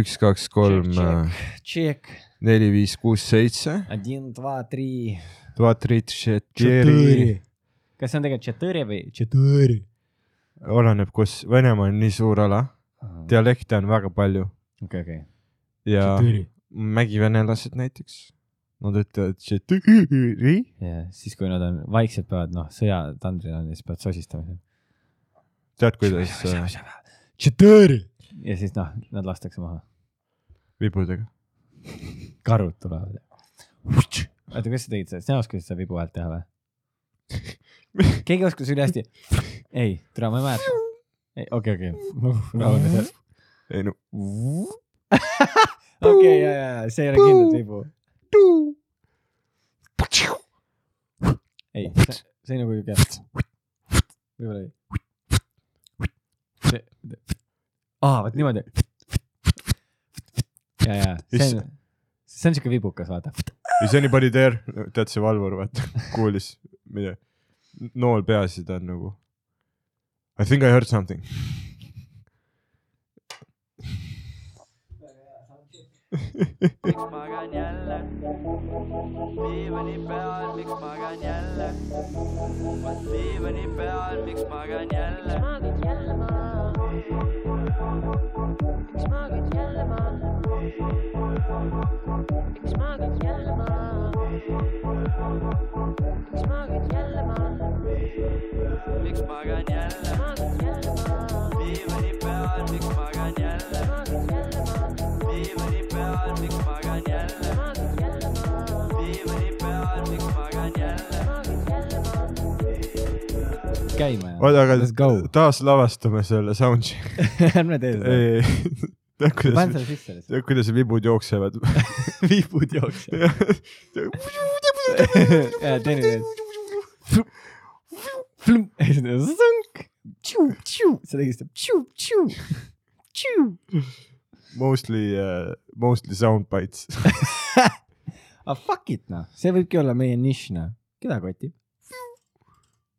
üks , kaks , kolm , Check . neli , viis , kuus , seitse . Один , два , три . Два , три , четыре . kas see on tegelikult четыре või четыре ? oleneb , kus , Venemaa on nii suur ala , dialekte on väga palju okei , okei . ja mägivenelased näiteks , nad ütlevad четыре . ja siis , kui nad on vaikselt peavad , noh , sõjatandril on ja siis peavad sosistama seal . tead , kuidas äh, четыре . ja siis noh, nad lastakse maha. vibudega? karud tulevad. oota, kas sa tegid seda, sina oskasid seda vibu häält teha või? keegi oskas ülihästi. ei, tere, ma ei mäleta. ei, okei, okei. rahune seal. ei no. okei, ja, ja, see ei ole kindlalt vibu. ei, see on nagu siuke. võib-olla ei. see, aa, vot niimoodi. ja, ja, see on, see on siuke vibukas, vaata. Is anybody there? tead see valvur, vaata, kuulis, mida, nool peas ja ta on nagu. I think I heard something. miks magan jälle diivani peal, miks magan jälle diivani peal, miks magan jälle magad jälle maha? Miks magad jälle maha? miks magad jälle maha? miks magad jälle maha? miks magan jälle magad jälle maha? diivani peal, miks magan jälle käima ja. oota, aga Let's go. taaslavastame selle sound'i. ärme tee seda. tead kuidas, tead kuidas vibud jooksevad? vibud jooksevad. ja teine veel. see see tegi seda tšu, tšu, tšu. Mostly uh,, mostly sound bites. aga fuck it noh, see võibki olla meie nišš noh, keda kotib?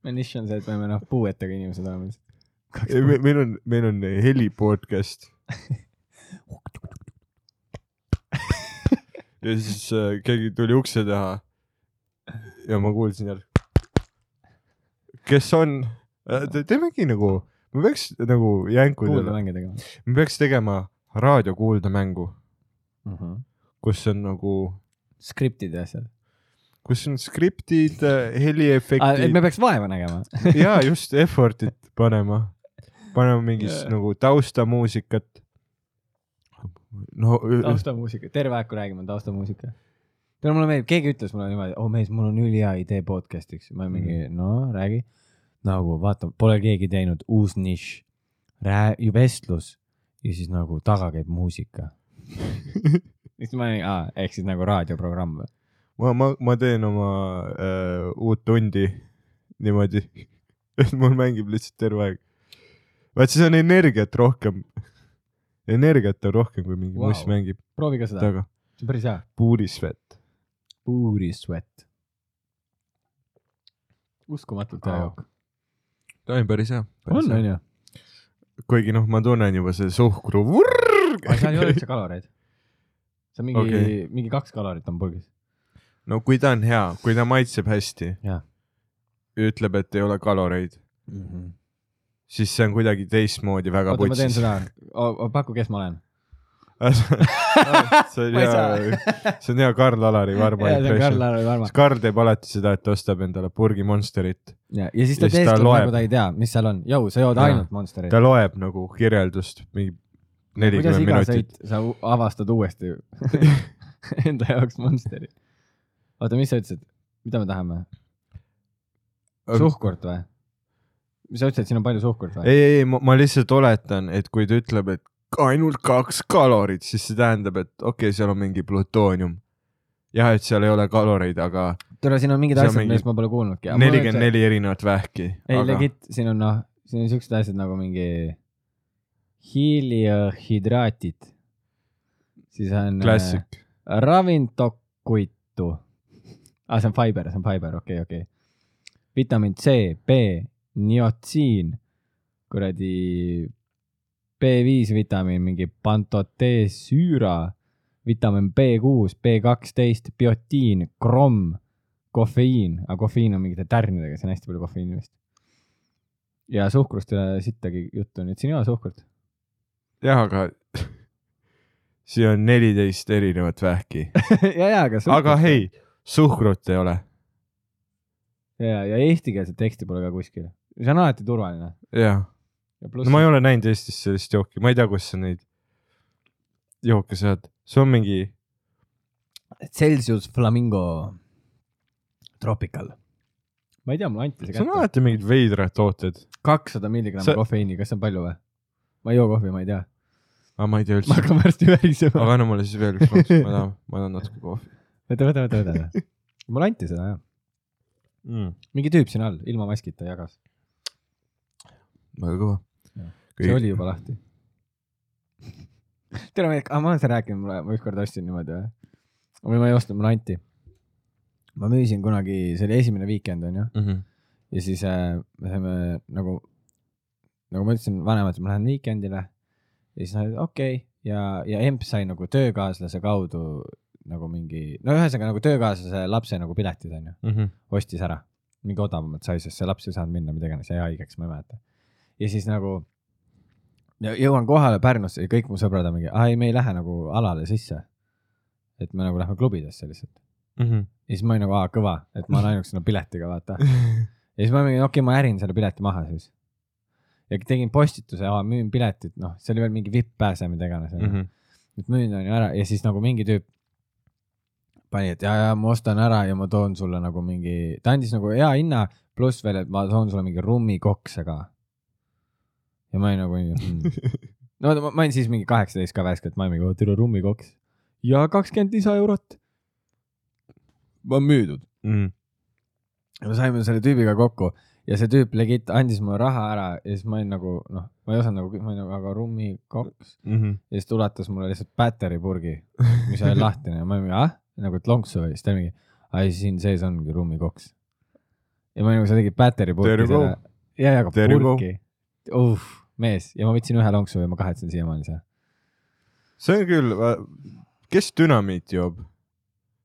Meie nišš on see, et me oleme noh puuetega inimesed oleme lihtsalt. meil on, meil on heli podcast ja siis äh, keegi tuli ukse taha. ja ma kuulsin jälle. kes on, teemegi nagu, me peaks nagu jänkudele, me peaks tegema raadiokuuldemängu, mm. -hmm. kus on nagu, skriptid ja asjad. Kus on skriptid, et heliefektid me peaks vaeva nägema. ja just effort'it panema, panema mingit Jaa. nagu taustamuusikat. no taustamuusika, terve aeg, kui räägime, on taustamuusika. tead, mulle meeldib, keegi ütles mulle niimoodi, oh mees, mul on ülihea idee podcast'iks, ma mingi mm., no räägi. nagu vaata, pole keegi teinud uus nišš, räägi, vestlus ja siis nagu taga käib muusika. siis ma olin, aa, ehk siis nagu raadioprogramm või? ma, ma, ma teen oma äh, uut tundi niimoodi, et mul mängib lihtsalt terve aeg. vaat siis on energiat rohkem. energiat on rohkem, kui mingi wow. muss mängib proovi ka seda, see on päris hea. puurisvett. Sweat. uskumatult hea jook. ta on päris hea. on, on ju? kuigi noh, ma tunnen juba see suhkru. aga seal ei ole üldse kaloreid. see on mingi okay. Mingi kaks kalorit on purgis. No kui ta on hea, kui ta maitseb hästi, ütleb, et ei ole kaloreid, Mm -hmm. siis see on kuidagi teistmoodi väga oota, ma teen putsis. seda. paku, kes ma olen. see on hea, see on hea Karl Alari Varma impression. Karl teeb alati seda, et ostab endale purgi Monsterit. ja, ja siis ta Ja ta teeskleb nagu ta ei tea, mis seal on. jõu, sa jood Jaa. ainult Monsterit ta. loeb nagu kirjeldust mingi nelikümmend minutit. sa avastad uuesti enda jaoks Monsteri. oota, mis sa ütlesid, mida me tahame? suhkurt või? mis sa ütlesid, et siin on palju suhkurt või? ei, ei, ma lihtsalt oletan, et kui ta ütleb, et ainult kaks kalorit, siis see tähendab, et okei okay,, seal on mingi plutoonium. jah, et seal ei ole kaloreid, aga tule, siin on mingid asjad, mingi millest ma pole kuulnudki. nelikümmend neli erinevat vähki. ei, aga legit, siin on noh, siin on siuksed asjad nagu mingi hiiliohidraatid. siis on klassik. äh, ravintokuitu. aa, see on fiber, see on fiber, okei, okei. vitamiin C, B, niotsiin, kuradi B5 vitamiin, mingi pantotesüüra, vitamiin B6, B12, biotiin, kromm, kofeiin, aga kofeiin on mingite tärnidega, see on hästi palju kofeiini vist. ja suhkrust ei ole sittagi juttu, nii et siin ei ole suhkrut. jah, aga siin on neliteist erinevat vähki, ja, ja, aga aga. hei, suhkrut ei ole. ja, ja eestikeelset teksti pole ka kuskil. see on alati turvaline. jah, ja no pluss ma ei ole näinud Eestis sellist jooki, ma ei tea, kus sa neid jooke saad, see on mingi, Celsius Flamingo Tropical. ma ei tea, mulle anti see see on kätte. alati mingid veidrad tooted, kakssada milligrammi Sa- kofeiini, kas see on palju või? ma ei joo kohvi, ma ei tea. aga ma ei tea ma üldse, hakkan varsti värisema. aga anna mulle siis veel üks loks, ma tahan, ma tahan natuke kohvi võta, võta, võta, võta. mulle anti seda jah. mm.. mingi tüüp siin all, ilma maskita jagas. väga kõva. see oli juba lahti. tere, ma olen seda rääkinud, mulle, ma ükskord ostsin niimoodi või? või ma ei ostnud, mulle anti. ma müüsin kunagi, see oli esimene weekend onju, mm. -hmm. ja siis äh, me saime nagu, nagu ma ütlesin vanematele, ma lähen weekendile ja siis nad okei okay. ja, ja emp sai nagu töökaaslase kaudu nagu mingi, no ühesõnaga nagu töökaaslase lapse nagu piletid onju, Mm -hmm. ostis ära. mingi odavamalt sai, sest see laps ei saanud minna, mida iganes, jäi haigeks, ma ei mäleta. ja siis nagu ja jõuan kohale Pärnusse ja kõik mu sõbrad on mingi, aa ei, me ei lähe nagu alale sisse. et me nagu lähme klubidesse lihtsalt. Mm -hmm. ja siis ma olin nagu, aa kõva, et ma olen ainukesena piletiga, vaata. ja siis ma mingi, okei okay,, ma ärin selle pileti maha siis. ja tegin postituse, müün piletit, noh, see oli veel mingi vipp-pääse, mida iganes Mm. -hmm. et müün on ju ära ja siis nagu mingi tüüp pani, et ja, ja ma ostan ära ja ma toon sulle nagu mingi, ta andis nagu hea hinna, pluss veel, et ma toon sulle mingi rummikokse ka. ja ma olin nagu mm. no ma, ma olin siis mingi kaheksateist ka värskelt, ma olin mingi, tere rummikoks ja kakskümmend lisaeurot. ma müüdud. Mm. ja me saime selle tüübiga kokku ja see tüüp legit andis mulle raha ära ja siis ma olin nagu noh, ma ei osanud nagu, ma olin nagu aga rummikoks Mm -hmm. ja siis ta ulatas mulle lihtsalt päteripurgi, mis oli lahtine ja ma olin ah, nagu lonksu või, siis ta mingi, ai siin sees ongi rummikoks. ja ma nagu, sa tegid you go. selle, ja, ja aga There purki, uh, mees ja ma võtsin ühe lonksu ja ma kahetsen siiamaani seda. see on küll, kes dünamiiti joob?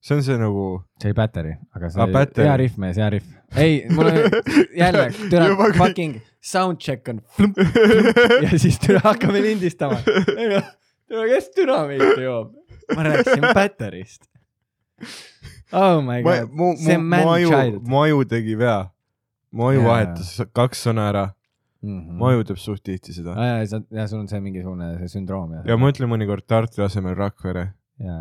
see on see nagu, see oli päteri, aga see Aa, oli Päteri. hea rihv, mees, hea rihv. ei, mul oli jälle, türa fucking soundcheck on flump, ja siis türa hakkame lindistama. türa, kes dünamiiti joob? ma rääkisin päterist. Oh my god, see on mu man aju child., mu aju tegi vea. mu aju vahetas kaks sõna ära, Mhm. mu aju teeb suht tihti seda. ja, ja, ja sul on see mingisugune see sündroom ja. ja ma ütlen mõnikord Tartu asemel Rakvere. ja,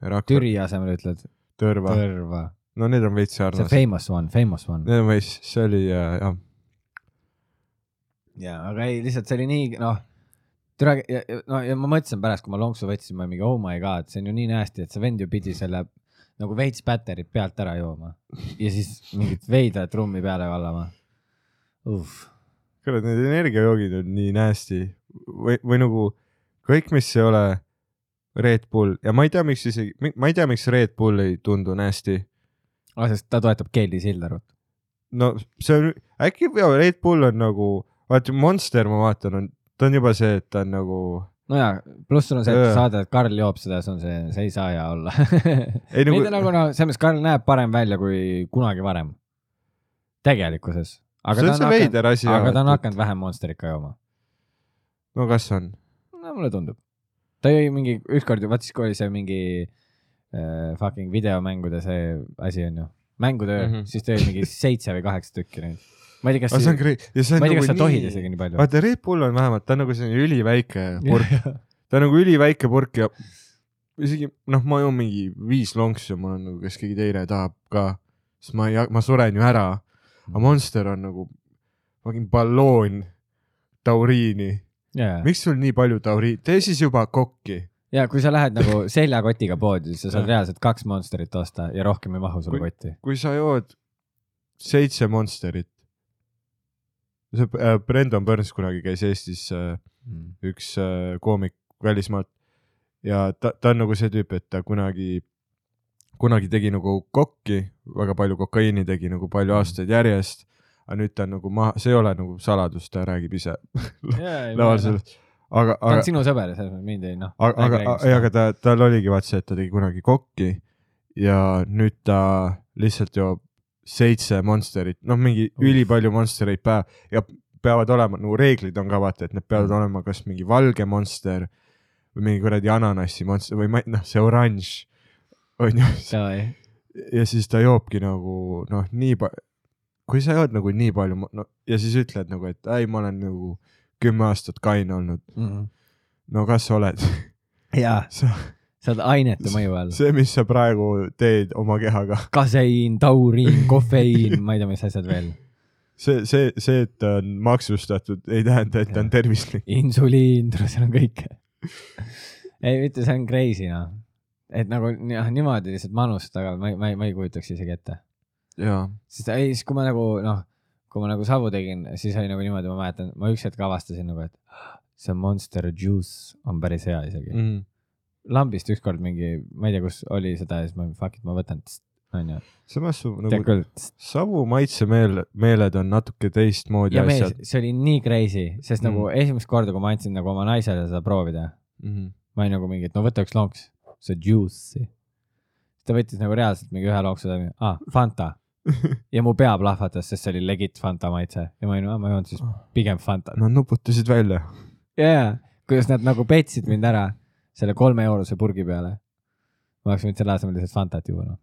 Rakvere, Türi asemel ütled Tõrva. Tõrva. no need on veits see sarnased. famous one, famous one. Need on veits, see oli ja, jah. jaa, aga ei, lihtsalt see oli nii, noh, türa, no ja ma mõtlesin pärast, kui ma lonksu võtsin, ma mingi oh my god, see on ju nii nästi, et see vend ju pidi selle nagu veits päterit pealt ära jooma ja siis mingit veidrat rummi peale kallama. kurat, need energiajoogid on nii nasty või, või nagu kõik, mis ei ole Red Bull ja ma ei tea, miks isegi, ma ei tea, miks Red Bull ei tundu nasty. ah, sest ta toetab Kelly Sildarut. no see on, äkki Red Bull on nagu, vaata Monster ma vaatan, on, ta on juba see, et ta on nagu, nojah, pluss sul on see, et Jaa. saade, et Karl joob seda, see on see, see ei saa hea olla. ei nagu, nagu noh, selles mõttes Karl näeb parem välja kui kunagi varem. tegelikkuses. aga see ta on see hakanud, veider asi. aga ta on hakanud vähem Monsterit ka jooma. no kas on? no mulle tundub. ta jõi mingi, ükskord, vaat siis, kui oli see mingi äh, fucking videomängude see asi onju, mängutöö mm. -hmm. siis ta jõi mingi seitse või kaheksa tükki neid. Ma ei tea, kas see on great ja see on ma nagu sa tohid nii, isegi nii palju. vaata Red Bull on vähemalt, ta on nagu selline üliväike purk, ta on nagu üliväike purk ja isegi noh, ma joon mingi viis lonksu, mul on nagu, kas keegi teine tahab ka, sest ma ei, ma suren ju ära. aga Monster on nagu fucking balloon tauriini. ja, miks sul nii palju tauriini, tee siis juba kokki. ja kui sa lähed nagu seljakotiga poodi, siis sa saad reaalselt kaks Monsterit osta ja rohkem ei mahu Kui- kotti. kui sa jood seitse Monsterit, see äh, Brendan Burns kunagi käis Eestis äh, üks äh, koomik välismaalt ja ta, ta on nagu see tüüp, et ta kunagi, kunagi tegi nagu kokki, väga palju kokaiini tegi nagu palju aastaid järjest. aga nüüd ta on nagu maha, see ei ole nagu saladus, ta räägib ise laval sellest. aga, ta on aga, sinu sõber, selles mõttes mind ei noh. aga, aga, ei, aga ta, tal oligi vaata see, et ta tegi kunagi kokki ja nüüd ta lihtsalt joob seitse Monsterit, noh, mingi ülipalju Monstereid päev ja peavad olema nagu reeglid on ka vaata, et need peavad Mm. olema kas mingi valge Monster või mingi kuradi ananassi Monster või ma ei, noh, see oranž on ju. ja siis ta joobki nagu noh, nii palju, kui sa jood nagu nii palju, no ja siis ütled nagu, et ei, ma olen nagu kümme aastat kaine olnud, no kas sa oled? jaa, sa, oled ainete mõju all. see, mis sa praegu teed oma kehaga, kaseiin, tauriin, kofeiin, ma ei tea, mis asjad veel. see, see, see, et ta on maksustatud, ei tähenda, et ta on tervislik. insuliin, seal on kõike. ei, mitte see on crazy noh. et nagu jah, niimoodi lihtsalt manustada, ma ei, ma ei, ma ei kujutaks isegi ette. sest ei, siis kui ma nagu noh, kui ma nagu savu tegin, siis oli nagu niimoodi, ma mäletan, ma üks hetk avastasin nagu, et see Monster Juice on päris hea isegi mm.. Lambist ükskord mingi, ma ei tea, kus oli seda ja siis ma fuck it, ma võtan, onju. samas su nagu küll. savu maitsemeel, meeled on natuke teistmoodi asjad., see oli nii crazy, sest mm. nagu Mm. esimest korda, kui ma andsin nagu oma naisele seda proovida, Mm -hmm. ma olin nagu mingi, et no võta üks lonks, see juice'i. ta võttis nagu reaalselt mingi ühe lonksu, oli, aa, Fanta. ja mu pea plahvatas, sest see oli legit Fanta maitse ja ma olin, ma ei joonud siis pigem Fantat. Nad nuputasid välja. jaa, kuidas nad nagu petsid mind ära selle kolme eurose purgi peale. ma oleks võinud selle asemel lihtsalt Fantat juua noh.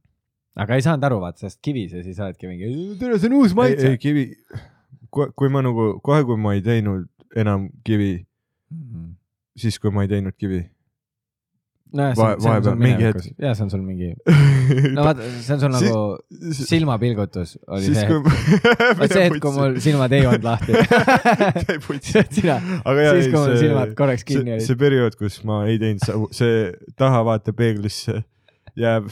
aga ei saanud aru vaata, sest kivis ja siis oledki mingi, tere, see on uus ei, maitse ei. kivi, kui ma nagu kohe, kui ma ei teinud enam kivi, siis kui ma ei teinud kivi. nojah, see on, see on sul mingi minevikus, jaa, see on sul mingi, no vaata, see on sul nagu silmapilgutus oli siis see kui hetk. vot see hetk, kui mul silmad ei olnud lahti. sina, siis kui mul silmad korraks kinni olid. see periood, kus ma ei teinud see tahavaatepeeglisse jääb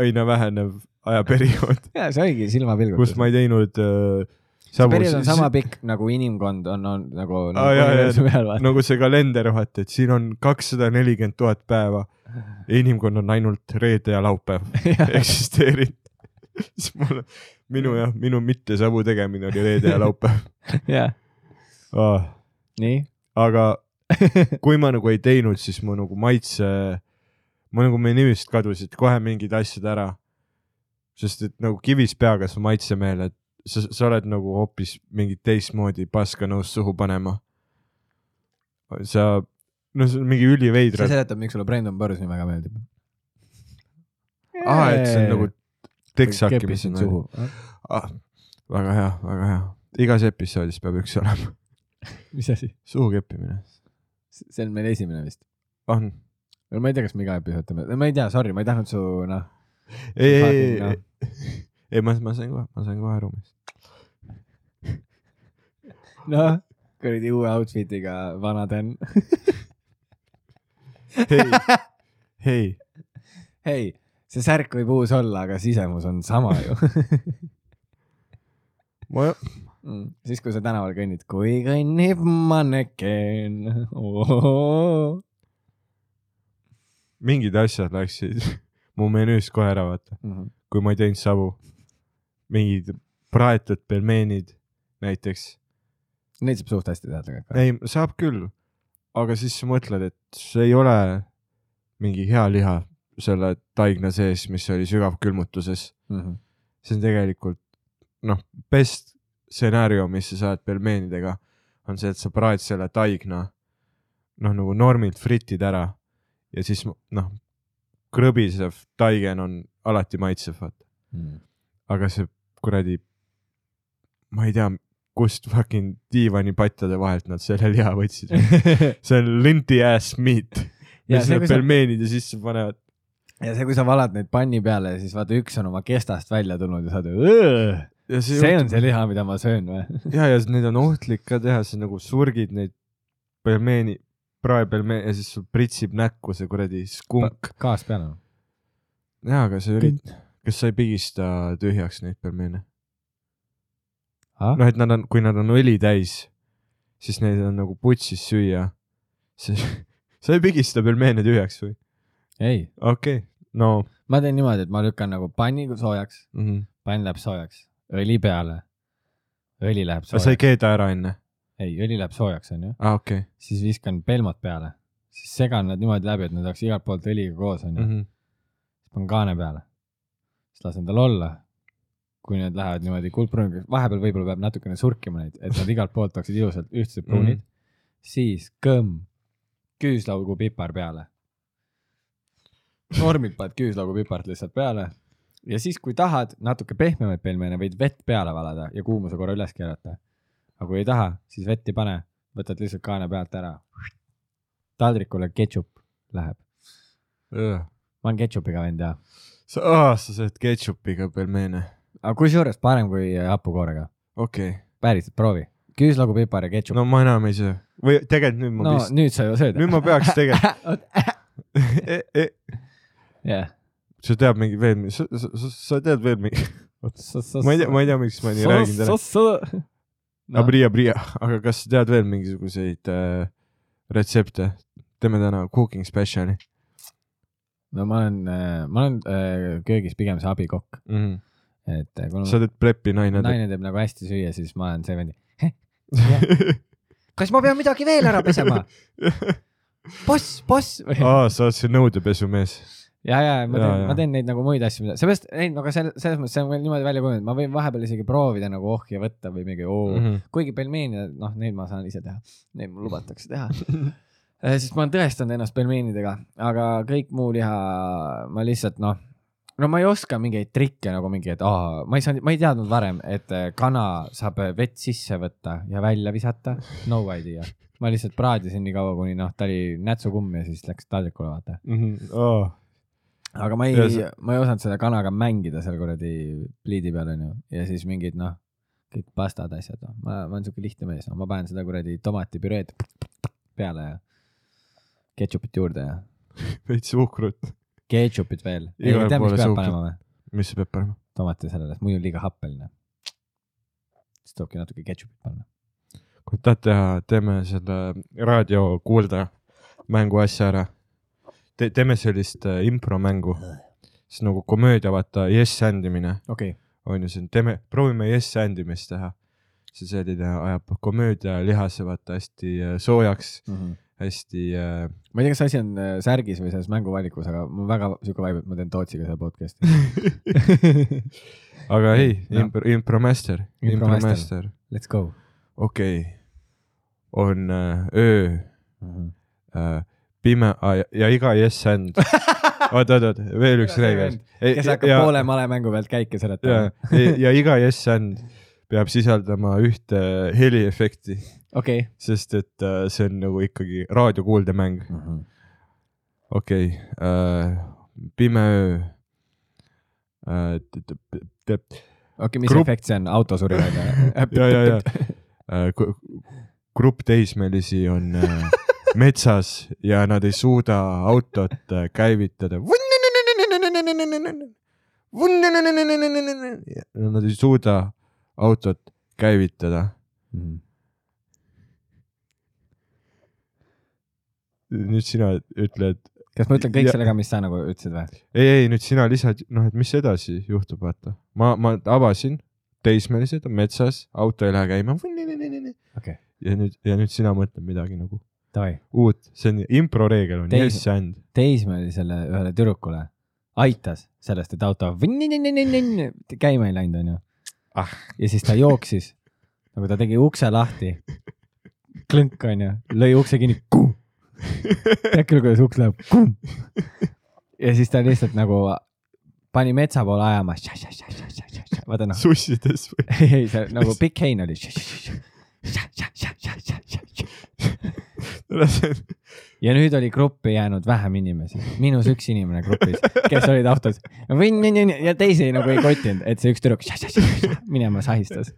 aina vähenev ajaperiood, jaa, see oligi silmapilgutus kus. ma ei teinud äh, see periood on sama pikk nagu inimkond on, on nagu, nagu universumi ajal vaata. nagu see kalender, vaata, et siin on kakssada nelikümmend tuhat päeva ja inimkond on ainult reede ja laupäev eksisteerinud. siis mul, minu jah, minu mitte savu tegemine oli reede ja laupäev jah, ah.. nii. aga kui ma nagu ei teinud, siis mu nagu maitse, ma nagu meie nivist kadusid kohe mingid asjad ära. sest et nagu kivis peaga su maitsemeeled, sa, sa oled nagu hoopis mingit teistmoodi paska nõus suhu panema. sa, no see on mingi see üliveidrad. seletab, miks sulle Brendan Burns nii väga meeldib. aa, et see on nagu teksaaki, mis on suhu. ah,. väga hea, väga hea. igas episoodis peab üks olema. mis asi? suhu keppimine. see on meil esimene vist. on. ma ei tea, kas me iga episood teeme, ma ei tea, sorry, ma ei tahtnud su noh. ei, ei, ei noh., ei ma, ma sain kohe, ma sain kohe aru, mis. noh, kuradi uue outfit'iga vana Dan. hei, hei, hei, see särk võib uus olla, aga sisemus on sama ju ma, mm.. siis, kui sa tänaval kõnnid, kui kõnnib manneken oh.. mingid asjad läksid mu menüüst kohe ära, vaata, Mm -hmm. kui ma ei teinud savu. Mingid praetud pelmeenid näiteks. Neid saab suht hästi teha tegelikult. ei, saab küll, aga siis sa mõtled, et see ei ole mingi hea liha selle taigna sees, mis oli sügavkülmutuses. Mm -hmm. see on tegelikult noh, best stsenaarium, mis sa saad pelmeenidega, on see, et sa praed selle taigna noh, nagu normilt fritid ära ja siis noh, krõbisev taigen on alati maitsev, vaata. Mm. aga see kuradi, ma ei tea, kust fucking diivanipatjade vahelt nad selle liha võtsid. see on linti ass meat, ja mis see, nad kui sa, pelmeenide sisse panevad. ja see, kui sa valad neid panni peale siis vaata, üks on oma kestast välja tulnud ja sa oled, ja see, see on see liha, mida ma söön või? ja, ja neid on ohtlik ka teha, sa nagu surgid neid pelmeeni, praepelmeen ja siis sul pritsib näkku see kuradi skunk. gaas peale. jaa, aga sa ürit-, kas sa ei pigista tühjaks neid pelmeene? noh, et nad on, kui nad on õli täis, siis neid on nagu putsis süüa. sa ei pigista pelmeene tühjaks või? ei, okei okay., no ma teen niimoodi, et ma lükkan nagu panni soojaks, mm. -hmm. pann läheb soojaks, õli peale, õli läheb aga sa ei soojaks. keeda ära enne? ei, õli läheb soojaks, onju, aa, okei. siis viskan pelmad peale, siis segan nad niimoodi läbi, et nad oleks igalt poolt õliga koos, onju, Mhm. siis panen kaane peale, siis lasen tal olla. kui need lähevad niimoodi kuldpruuniks, vahepeal võib-olla peab natukene surkima neid, et nad igalt poolt oleksid ilusalt ühtsed pruunid mm, -hmm. siis kõmm, küüslaugu pipar peale. normilt paned küüslaugu pipart lihtsalt peale ja siis, kui tahad natuke pehmemaid pelmene, võid vett peale valada ja kuumuse korra üles keerata. aga kui ei taha, siis vett ei pane, võtad lihtsalt kaane pealt ära. taldrikule ketšup läheb, ma olen ketšupiga vend ja, sa, aa, sa sööd ketšupiga pelmeene. aga kusjuures parem kui hapukoorega, okei okay.. päriselt proovi, küüslaugu pipar ja ketšup no ma enam ei söö. või tegelikult nüüd ma no vist, nüüd sa ju sööd. nüüd ma peaks tegelikult e,. E, jah, sa tead mingi veel, sa, sa, sa, sa tead veel mingi, ma ei tea, ma ei tea, miks ma nii räägin täna. no.. Abria, Abria, aga kas sa tead veel mingisuguseid äh, retsepte? teeme täna cooking special'i no ma olen, ma olen äh, köögis pigem see abikokk, mm. -hmm. et äh, kuna sa teed prep'i, naine teeb. naine teeb nagu hästi süüa, siis ma olen see vend. kas ma pean midagi veel ära pesema? boss, boss. aa, sa oled see nõudepesumees. ja, ja ma teen, ma teen neid nagu muid asju, seepärast, ei, aga selles, selles mõttes see on veel niimoodi välja kujunenud, ma võin vahepeal isegi proovida nagu ohja võtta või mingi oo mm. -hmm. kuigi pelmeene, noh, neid ma saan ise teha, neid mul lubatakse teha. Sest ma olen tõestanud ennast pelmeenidega, aga kõik muu liha, ma lihtsalt noh, no ma ei oska mingeid trikke nagu mingi, et aa, ma ei saanud, ma ei teadnud varem, et äh, kana saab vett sisse võtta ja välja visata, no idea. ma lihtsalt praadisin nii kaua, kuni noh, ta oli nätsukumm ja siis läks taldrikule, vaata. aa, aga ma ei ma ei osanud selle kanaga mängida seal kuradi pliidi peal onju. Ja siis mingid noh, kõik pastad, asjad, noh, ma, ma olen siuke lihtne mees, no ma panen seda kuradi tomatipüreed peale ja ketšupit juurde ja veits suhkrut. ketšupit veel. ei Igale tea, mis peab panema või? mis sa pead panema? tomati sellele, muidu on liiga happeline. siis tulebki natuke ketšupit panna. kui tahad teha, teeme selle raadiokuulda mängu asja ära Te,. teeme sellist äh, impromängu, on nagu komöödia, vaata yes and imine okay., on ju, on, teeme, proovime yes and imist teha. see selline ajab komöödia lihase vaata hästi äh, soojaks, mm. -hmm. Hästi äh, ma ei tea, kas asi on äh, särgis või selles mänguvalikus, aga mul väga siuke vibe, et ma teen Tootsiga seda podcast'i. aga ei Jah. impro, impromaster, Impromaster. Let's go okei okay.. on äh, öö mm. -hmm. äh,, pime ja, ja iga yes and. oot, oot, oot, veel üks reegel. kes hakkab ja, poole malemängu pealt käike ja seletama., ja, ja iga yes and peab sisaldama ühte heliefekti, okei. sest et äh, see on nagu ikkagi raadiokuuldemäng. okei okay,, pime öö äh,. okei, mis Grupp- efekt see on, auto suri välja? ja, ja, ja äh, grupp teismelisi on äh, metsas ja nad ei suuda autot äh, käivitada. Nad ei suuda autot käivitada mm.. nüüd sina ütled. kas ma ütlen kõik ja... sellega, mis sa nagu ütlesid või? ei, ei nüüd sina lisad, noh, et mis edasi juhtub, vaata. ma, ma avasin, teismelised on metsas, auto ei lähe käima. Okay. ja nüüd, ja nüüd sina mõtled midagi nagu Toi. uut, see on improreegel on Teis, issand. teismelisele ühele tüdrukule aitas sellest, et auto käima ei läinud, onju. Ah.. ja siis ta jooksis, nagu ta tegi ukse lahti. klõnk, onju, lõi ukse kinni. tead küll, kuidas uks läheb. ja siis ta lihtsalt nagu pani metsa poole ajama. vaata noh, sussides või? ei, ei see nagu pikk hein oli. Ja nüüd oli gruppi jäänud vähem inimesi, miinus üks inimene grupis, kes olid autos ja teisi nagu ei kotinud, et see üks tüdruk minema sahistas.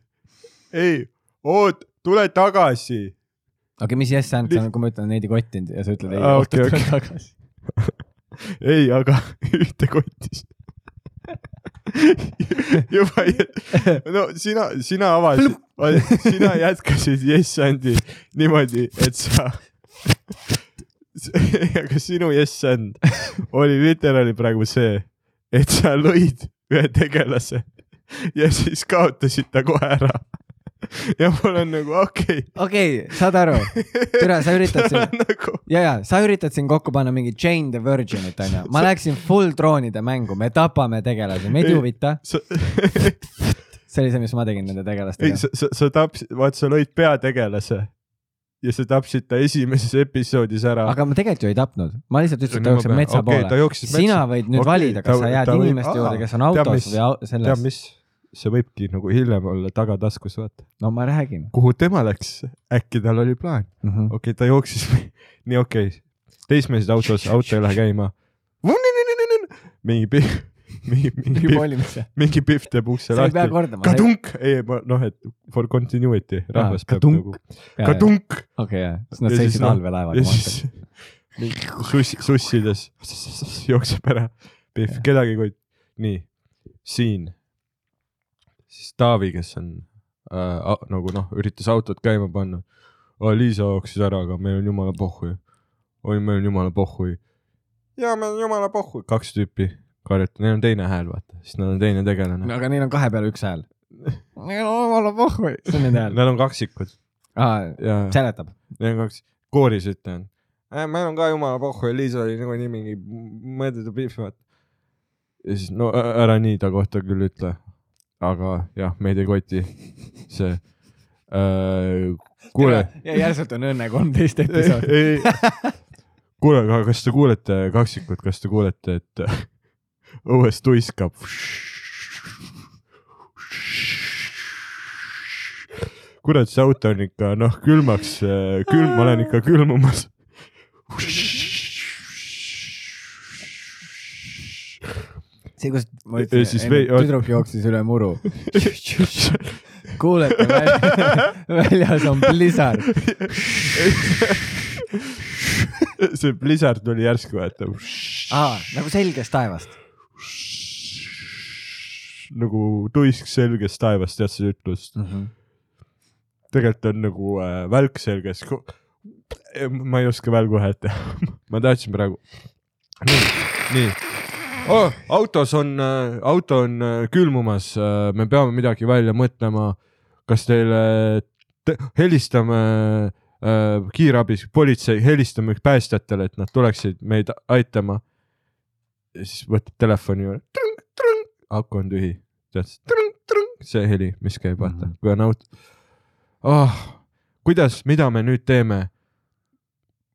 ei, oot, tule tagasi. okei okay,, mis yes and on, kui ma ütlen neid ei kottinud ja sa ütled ei ah,, okay, okei. tagasi. ei, aga ühte kotis. juba, no sina, sina avasid, sina jätkasid yes and'i niimoodi, et sa, aga sinu yes and oli literaali praegu see, et sa lõid ühe tegelase ja siis kaotasid ta kohe ära. ja mul on nagu okei okei okay,, saad aru, türa, sa üritad okay. siin, nagu ja, ja sa üritad siin kokku panna mingi Jane the Virginit onju, ma läksin full troonide mängu, me tapame tegelasi, meid ei Ei, huvita, sa see oli see, mis ma tegin nende ei tegelastega. sa sa, sa tapsid vaat sa lõid peategelase ja sa tapsid ta esimeses episoodis ära. Aga ma tegelikult ju ei tapnud, ma lihtsalt ütlesin, et ta jookseb metsa ta poole sina võid nüüd Okei, valida, kas ta- sa jääd ta võib- inimeste juurde, aa, kes on autos mis- või au- tead selles. mis? See võibki nagu hiljem olla tagataskus vaata. No ma räägin. Kuhu tema läks? Äkki tal oli plaan. Mm. -hmm. okei okay, ta jooksis nii okei. Okay. teismelised autos auto ei lähe käima. Mingi mingi mingi see, mingi pihv teeb ukse lahti. kadunk! Ei noh et for continuity rahvas peab kadunk. nagu kadunk! Okei, jah, siis nad Ja seisid noh, allveelaeval ja. siis mingi suss sussides jookseb ära. Jah. kedagi koti nii. Siin. Siis Taavi kes on äh, nagu noh üritas autot käima panna. Liisa jooksis ära aga meil on jumala pohhui oi meil on jumala pohhui. Ja meil on jumala pohhui. Kaks tüüpi karjuta neil on teine hääl vaata siis neil on teine tegelane aga neil on kahe peale üks hääl. Neil on omale pohhui, see on nende hääl. Nad on kaksikud aa, ja seletab. Neil on kaks, kooris ütlen äh,. meil on ka jumala pohhu ja Liisa oli nagunii mingi mõõdetud pihv, vaata. ja siis no ära nii ta kohta küll ütle. aga jah, meid ei koti see äh,. kuule, ja järsult on Õnne kolmteist episood. kuule, aga kas te kuulete, kaksikud, kas te kuulete, et õues tuiskab? kurat, see auto on ikka noh, külmaks, külm, ma olen ikka külmumas. see, kus ma siis ütlesin, tüdruk jooksis üle muru. kuulete, väljas on blizzard. see blizzard tuli järsku, vaata. aa, nagu selgest taevast. Nagu tuisk selgest taevast, tead seda ütlust? Mhm. tegelikult on nagu äh, välk selges. ma ei oska välgu häält teha. ma tahtsin praegu. nii, nii oh,. autos on äh,, auto on äh, külmumas äh,, me peame midagi välja mõtlema. kas teile te,, helistame äh, kiirabis, politsei, helistame päästjatele, et nad tuleksid meid aitama. Ja siis võtab telefoni juurde, aku on tühi, tead, see heli, mis käib, vaata mm, -hmm. kui on auto oh,. kuidas, mida me nüüd teeme?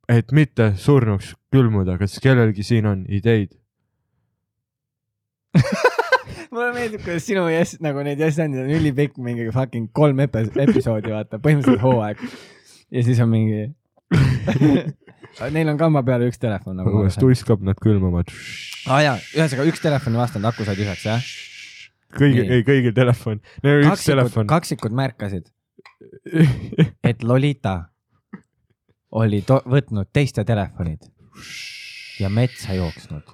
et mitte surnuks külmuda, kas kellelgi siin on ideid? mulle meeldib, kuidas sinu yes, nagu neid yes andid on ülipikk, mingi fucking kolm epi- episoodi, vaata, põhimõtteliselt hooaeg. ja siis on mingi Neil on kamba peal üks telefon nagu. tuiskab, nad külmuvad. aa jaa, ühesõnaga üks telefon ei vastanud, aku sai tühjaks jah? kõigil, ei kõigil telefon, neil oli üks telefon. kaksikud märkasid, et Lolita oli võtnud teiste telefonid ja metsa jooksnud.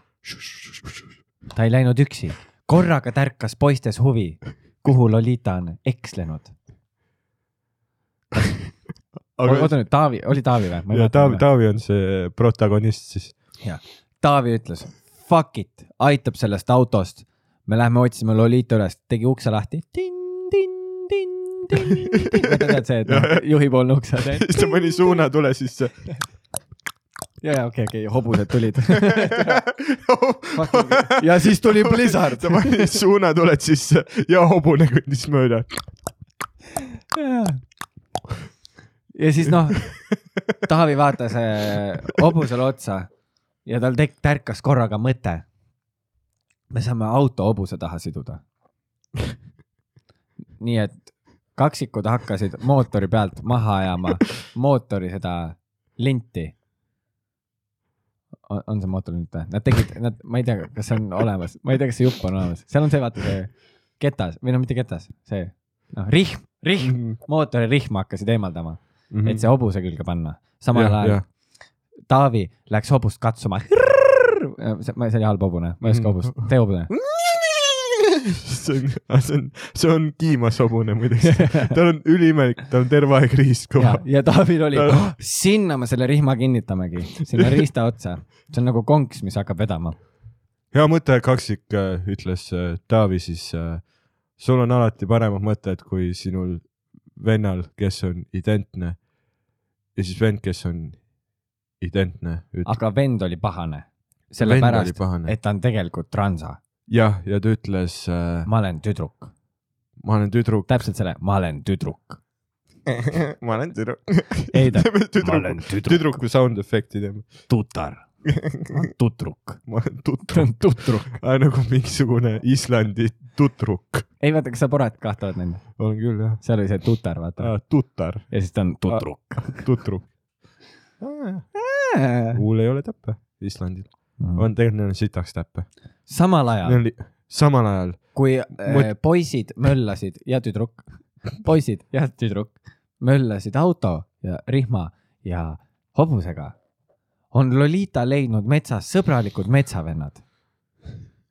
ta ei läinud üksi, korraga tärkas poistes huvi, kuhu Lolita on ekslenud. Aga oota nüüd, Taavi, oli Taavi või? ja Taavi, Taavi on see protagonist siis. Taavi ütles fuck it, aitab sellest autost. me lähme otsime Lolita üles, tegi ukse lahti. tead see, et noh, juhipoolne ukse on siis ta pani suunatule sisse. ja, ja okei, okei, hobused tulid. ja siis tuli Blizzard. ta pani suunatuled sisse ja hobune kõndis mööda. Ja siis noh, Taavi vaatas äh, hobusele otsa ja tal tek-, tärkas korraga mõte. me saame auto hobuse taha siduda. nii et kaksikud hakkasid mootori pealt maha ajama mootori seda linti. on see mootorlint või? Nad tegid, nad, ma ei tea, kas see on olemas, ma ei tea, kas see jupp on olemas, seal on see, vaata see ketas või no mitte ketas, see noh, rihm, rihm, mootori rihma hakkasid eemaldama, et see hobuse külge panna. samal ajal. Taavi läks hobust katsuma. see see oli halb hobune, ma ei oska hobust, tee hobune. see on, see on, see on kiimas hobune muideks. tal on üliimelik, ta on terve aeg riist ja kõva., ja Taavil oli Ta- oh,, sinna me selle rihma kinnitamegi, sinna riista otsa. see on nagu konks, mis hakkab vedama. hea mõte, kaksik, ütles äh, Taavi siis. sul on alati paremad mõtted, kui sinul vennal, kes on identne ja siis vend, kes on identne, aga vend oli pahane. Sellepärast, pahane. et ta on tegelikult transa. jah, ja ta ütles äh,, ma olen tüdruk. ma olen tüdruk. täpselt selle, ma olen tüdruk. ma olen tüdruk. ei ta, ma olen, tüdruk, tüdruku sound efekti teeme. tutar, tutruk, ta tutruk on tutruk. nagu mingisugune Islandi tutruk. ei vaata, kas sa Borat kahte oled näinud? olen küll jah seal oli see tutar, vaata. tutar, ja siis ta on tutruk. tutruk. kuul ei ole täppe Islandil, on tegelikult sitaks täppe. samal ajal, samal ajal kui äh, poisid möllasid ja tüdruk, poisid ja tüdruk möllasid auto ja rihma ja hobusega, on Lolita leidnud metsas sõbralikud metsavennad.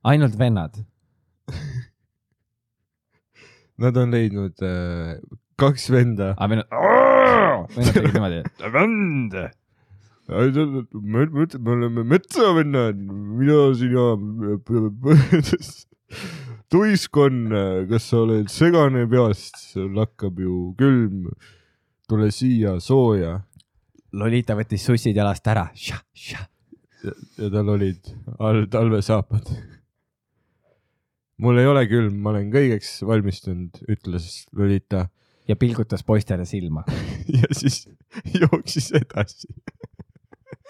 ainult vennad. nad on leidnud äh, kaks venda. aga vennad, vennad tegid niimoodi, vend. me oleme metsavennad, mina sina. tuiskon, kas sa oled segane peast, sul hakkab ju külm. tule siia sooja Lolita võttis sussid jalast ära. ja, ja tal olid all talvesaapad. mul ei ole külm, ma olen kõigeks valmistunud, ütles Lolita ja pilgutas poistele silma. ja siis jooksis edasi.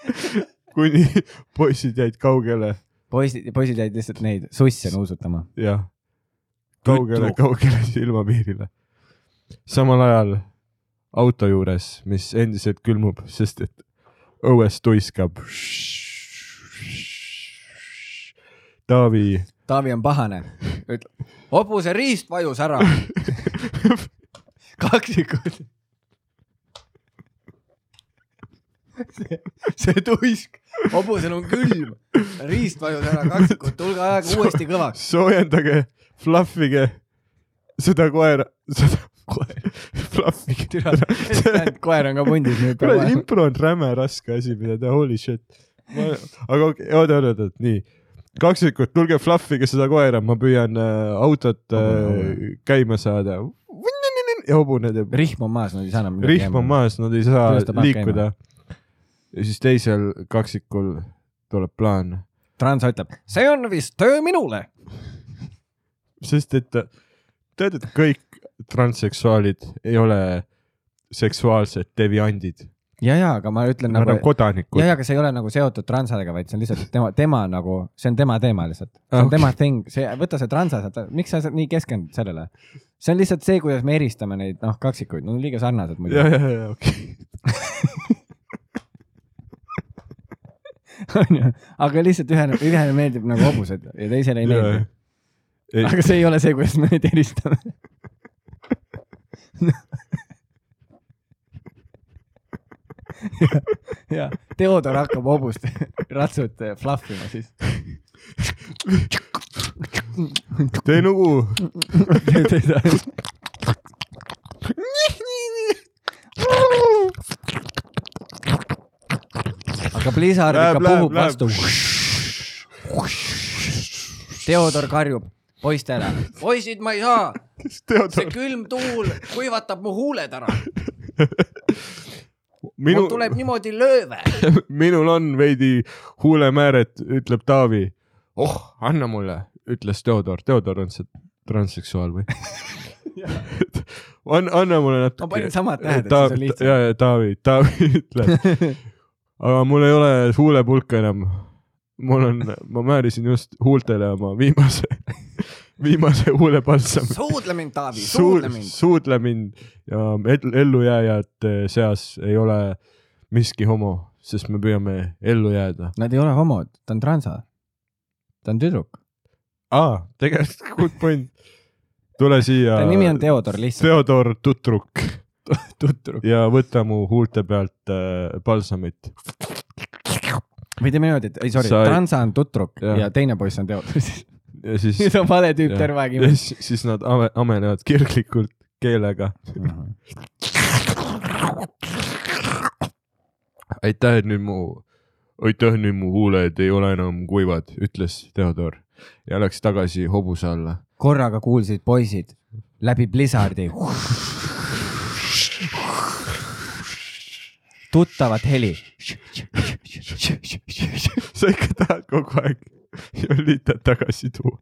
kuni poisid jäid kaugele, poisid, poisid jäid lihtsalt neid susse nuusutama. jah, kaugele, kaugele silmapiirile. samal ajal auto juures, mis endiselt külmub, sest et õues tuiskab. Taavi Taavi on pahane, ütleb, hobuse riist vajus ära. kaksikud. see, see tuisk, hobusel on külm, riist vajus ära, kaksikud, tulge ajaga uuesti kõvaks. soojendage, fluffige seda koera, seda koera, türa, koer on ka pundis nüüd. kuradi impro on räme raske asi, mida teha, holy shit. aga okei, oota, oota, oota, nii. kaksikud, tulge fluffige seda koera, ma püüan äh, autot äh, käima saada. ja hobune teeb, rihm on maas, nad ei saa enam. rihm on. maas, nad ei saa liikuda. ja siis teisel kaksikul tuleb plaan, Transa ütleb, see on vist töö minule. sest et tead, et kõik transseksuaalid ei ole seksuaalsed deviandid, ja, ja, aga ma ütlen nad nagu on, kodanikud ja, ja, aga see ei ole nagu seotud transadega, vaid see on lihtsalt tema, tema nagu, see on tema teema lihtsalt. see on Ah, tema thing, see, võta see transa sealt, miks sa nii keskendud sellele? see on lihtsalt see, kuidas me eristame neid, noh, kaksikuid, no liiga sarnased muidu ja, ja, ja okei. onju, aga lihtsalt ühele, ühele meeldib nagu hobused ja teisele ei meeldi. aga see ei ole see, kuidas me neid eristame. Ja, ja Theodor hakkab hobust ratsut fluff ima siis. tee nugu. aga Blizzard ikka puhub vastu. Theodor karjub poistele, poisid, ma ei saa, see külm tuul kuivatab mu huuled ära, minu mul, tuleb niimoodi lööve. minul on veidi huulemääret, ütleb Taavi. oh, anna mulle, ütles Theodor, Theodor on see transseksuaal või? anna, anna mulle natuke. Ma panin samad tähed, et siis on lihtsam. ja, ja Taavi, Taavi ütleb, aga mul ei ole huulepulka enam. mul on, ma määrisin just huultele oma viimase, viimase huulepalsami. suudle mind, Taavi, Suud- suudle mind. suudle mind ja ell- ellujääjate seas ei ole miski homo, sest me püüame ellu jääda. Nad ei ole homod, ta on transa. ta on tüdruk. aa, tegelikult good point. tule siia ta. nimi on Theodor lihtsalt. Theodor Tutruk tüdruk. ja võta mu huulte pealt äh, palsamit. või teeme niimoodi, et ei sorry Sa transa on tüdruk ja. Ja teine poiss on Theodor. ja siis nüüd on vale tüüp terve aeg ja siis, siis nad ame, amenevad kirglikult keelega. aitäh, et nüüd mu, aitäh, nüüd mu huuled ei ole enam kuivad, ütles Theodor ja läks tagasi hobuse alla. korraga kuulsid poisid läbi Blizzardi. tuttavat heli. sa ikka tahad kogu aeg Jolitat tagasi tuua.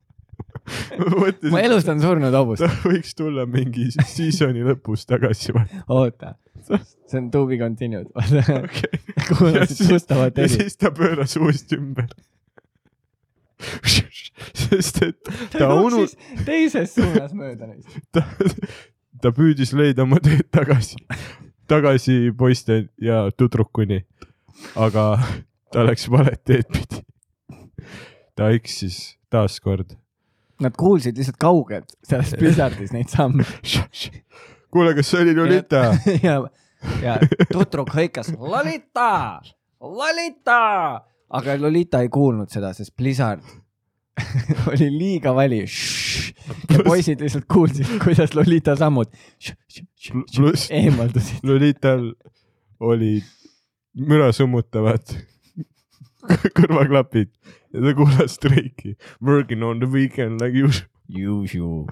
ma mõtlesin, ma elustan surnud hobust ta. võiks tulla mingi season'i lõpus tagasi. oota, see on to be continued. okei. kuulasid tuttavat ja heli. siis ta pööras uuesti ümber. sest et ta ta unu-, jooksis teises suunas mööda neist. ta, ta püüdis leida oma teed tagasi, tagasi poiste ja tüdrukuni. aga ta läks valet teed pidi. Ta eksis taaskord. Nad kuulsid lihtsalt kaugelt sellest Blizzardis neid samme. kuule, kas see oli Lolita? ja, ja tüdruk hõikas Lolita, Lolita, aga Lolita ei kuulnud seda, sest Blizzard oli liiga vali. ja poisid lihtsalt kuulsid, kuidas Lolita sammud eemaldusid. Lolital olid müra summutavad kõrvaklapid ja ta kuulas streiki Working on the weekend like usual Usual.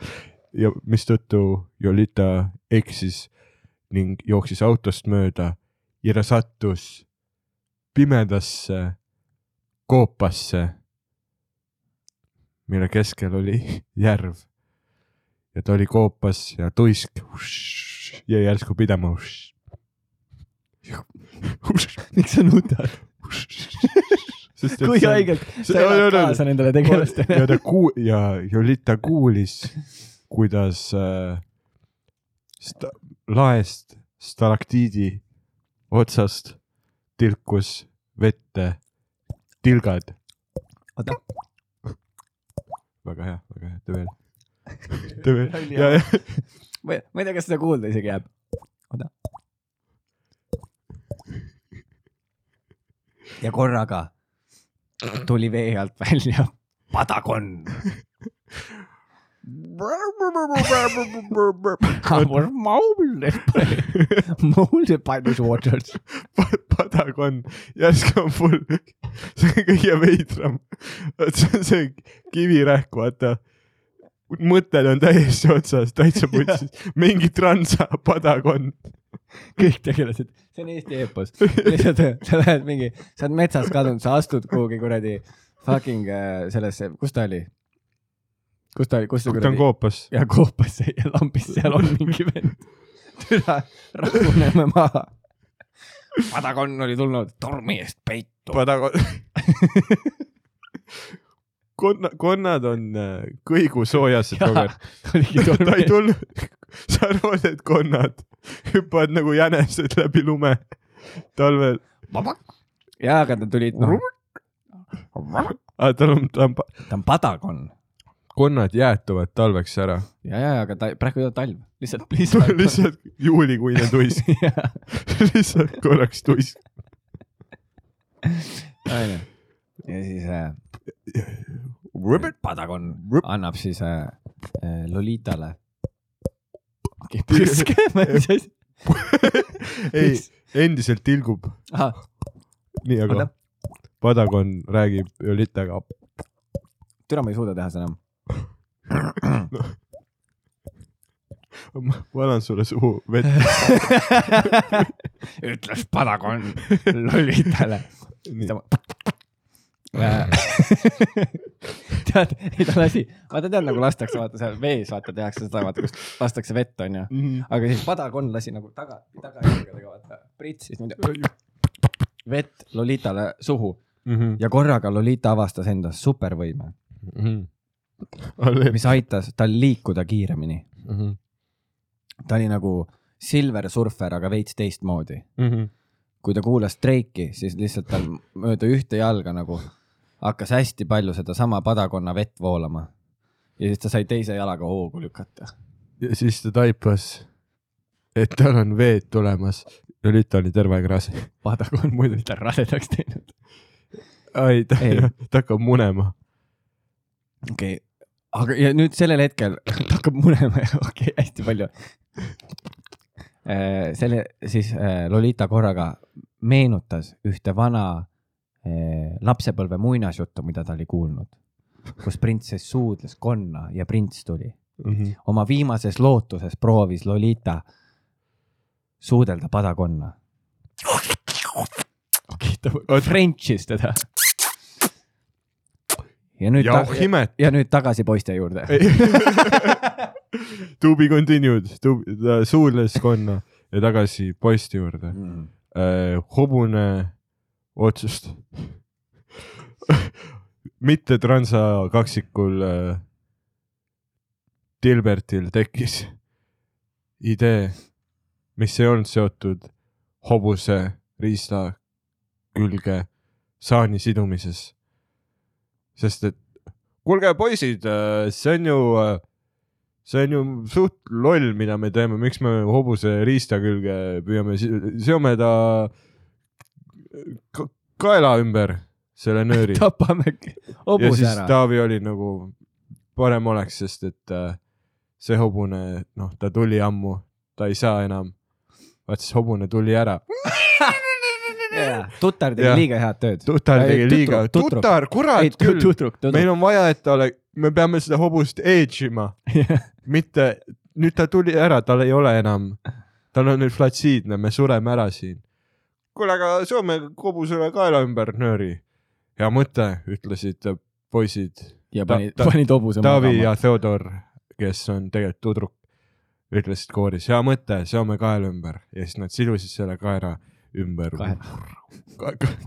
ja mistõttu Jolita eksis ning jooksis autost mööda ja ta sattus pimedasse koopasse, mille keskel oli järv. ja ta oli koopas ja tuisk jäi järsku pidama. miks sa nutad? Kui haigelt sa elad kaasa nendele tegelastele ja. ta kuu- ja Jolita kuulis, kuidas äh, sta, laest stalaktiidi otsast tilkus vette tilgad. oota, väga hea, väga hea, tee veel. tee veel ja, ja ma ei tea, kas seda kuulda isegi jääb. oota. ja korraga tuli vee alt välja padakonn. Our molded by, molded by these waters. padakonn järsku on full, see on kõige veidram. see on see kivirähk, vaata. Mõtted on täiesti otsas, täitsa putsis, mingi transa padakonn. kõik tegelased, see on Eesti eepos. lihtsalt sa lähed mingi, sa oled metsas kadunud, sa astud kuhugi kuradi fucking äh, sellesse, kus ta oli? kus ta oli, kus ta ta on koopas. ja koopasse ja lambis, seal on mingi vend. türa, rahuneme maha. padakonn oli tulnud tormi eest peitu. padakonn. konna, konnad on äh, kõigusoojased, Robert. oligi ta ei tulnud, sa arvad, et konnad hüppavad nagu jänesed läbi lume talvel. jaa, aga ta tuli no,, aga tal on, ta on, ta on padakonn. konnad jäätuvad talveks ära. ja, ja, aga ta praegu ei ole talv, lihtsalt, lihtsalt. lihtsalt juulikuine tuisk, lihtsalt korraks tuisk. onju. ja siis äh, padakonn annab siis äh, äh, Lolitale. ei, endiselt tilgub, nii aga Oota. padakonn räägib Jolitaga. türa ma ei suuda teha seda enam. ma annan sulle suhu vett. ütles padakonn Lolitale. tead, ei ta lasi, vaata tead nagu lastakse, vaata seal vees vaata tehakse seda, vaata kus lastakse vett onju. aga siis padakonn lasi nagu taga, tagajalgadega vaata pritsis niimoodi vett Lolitale suhu. Ja korraga Lolita avastas endas supervõime, mis aitas tal liikuda kiiremini. ta oli nagu Silver Surfer, aga veits teistmoodi. kui ta kuulas Drake'i, siis lihtsalt tal mööda ühte jalga nagu hakkas hästi palju sedasama padakonna vett voolama. ja siis ta sai teise jalaga hoogu lükata. ja siis ta taipas, et tal on veed tulemas. Jolita oli terve aeg rase. padakond muidu ta rasedaks teinud. ai, ta ta hakkab munema. okei okay., aga ja nüüd sellel hetkel ta hakkab munema ja okei okay,, hästi palju. selle siis äh, Lolita korraga meenutas ühte vana äh, lapsepõlve muinasjuttu, mida ta oli kuulnud, kus printsess suudles konna ja prints tuli. oma viimases lootuses proovis Lolita suudelda padakonna. French'is teda. ja nüüd ja ta- Himet. ja nüüd tagasi poiste juurde. To be continued, suudles konna ja tagasi poiste juurde. hobune otsust mitte transa kaksikul äh, Dilbertil tekkis idee, mis ei olnud seotud hobuse riista külge saani sidumises. sest et kuulge, poisid, see on ju, see on ju suht loll, mida me teeme, miks me hobuse riista külge püüame, seome ta ka- kaela ümber selle nööri. tapame ja hobuse siis ära. Taavi oli nagu parem oleks, sest et äh, see hobune, noh, ta tuli ammu, ta ei saa enam. vaat siis hobune tuli ära. tutar tegi Jah. liiga head tööd. tutar tegi liiga, tutar, kurat, küll. meil on vaja, et ta ole, me peame seda hobust age ima, mitte, nüüd ta tuli ära, tal ei ole enam, tal on nüüd flatsiidne, me sureme ära siin. kuule, aga seome hobusele kaela ümber nööri. hea mõte, ütlesid poisid ja panid, panid hobuse Taavi ja Theodor, kes on tegelikult tudruk, ütlesid kooris, hea mõte, seome kaela ümber ja siis nad sidusid selle kaera ümber.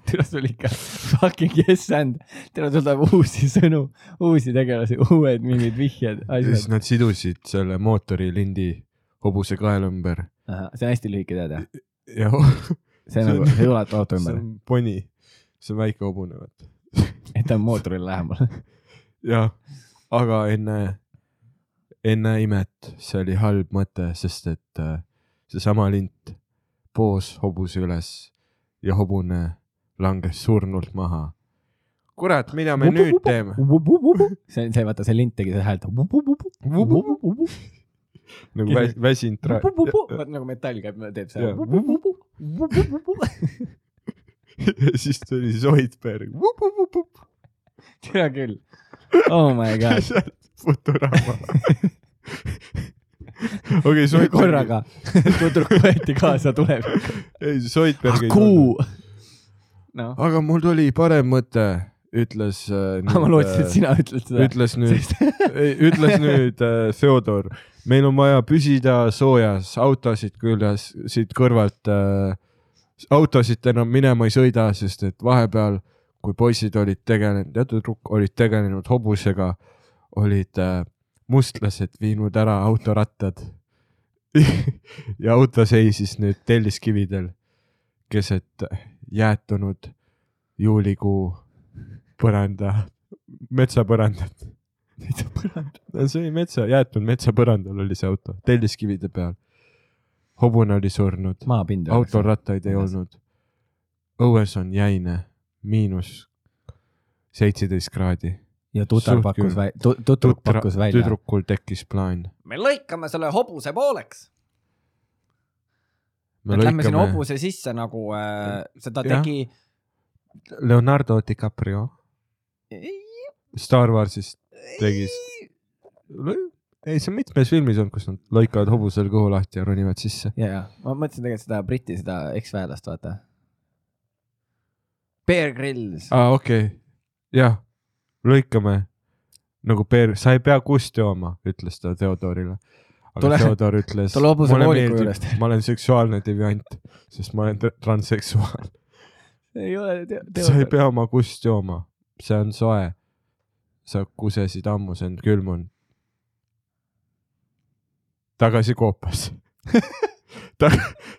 Teil on ikka fucking yes and, teil tuleb uusi sõnu, uusi tegelasi, uued mingid vihjed, ja siis asjad. nad sidusid selle mootorilindi hobuse kaela ümber see on hästi lühike teade, ja see See on nagu, see ulatu auto see ümber, on poni, see on väike hobune, vaata. et ta on mootorile lähemal. jah, aga enne, enne imet, see oli halb mõte, sest et äh, seesama lint poos hobuse üles ja hobune langes surnult maha. kurat, mida me nüüd teeme? see see, vaata see lint tegi seda häält. nagu vä- väsinud nagu metall käib, teeb seda. Ja siis tuli Zoidberg. tea küll. Oh my god. Futurama. okei, Zoidberg. korraga tüdruk võeti kaasa tulevikku. ei, Zoidberg ei kuu. noh, aga mul tuli parem mõte, ütles äh. ma lootsin, et sina ütled seda. ütles nüüd, ütles nüüd äh, Theodor, meil on vaja püsida soojas, autosid küljes siit kõrvalt äh,, autosid enam minema ei sõida, sest et vahepeal, kui poisid olid tegelenud ja tüdruk olid tegelenud hobusega, olid äh, mustlased viinud ära autorattad. ja auto seisis nüüd telliskividel keset jäätunud juulikuu põranda, metsapõrandat. see oli metsa, jäetud metsapõrandal oli see auto, telliskivide peal. hobune oli surnud, maapind. autorattaid ei Õues. olnud. õues on jäine, miinus seitseteist kraadi. ja Suht pakkus välja, tüdruk pakkus välja. tüdrukul tekkis plaan. me lõikame selle hobuse pooleks. me et lähme sinna lõikame hobuse sisse nagu äh,, seda tegi. Leonardo DiCaprio Star Warsist tegi. ei, see on mitmes filmis olnud, kus nad lõikavad hobusel kõhu lahti ja ronivad sisse. ja, ja ma mõtlesin tegelikult seda Briti, seda eksväelast, vaata. Bear Grylls. aa, okei okay., jah, lõikame nagu Peer, sa ei pea kust jooma, ütles ta Theodorile. aga Tule- Theodor ütles, tule hobuse vooliku juurest. ma olen seksuaalne deviant, sest ma olen tr- transseksuaal. ei ole sa ei pea oma kust jooma, see on soe. sa kusesid ammu, see on külmunud. tagasi koopasse Ta,.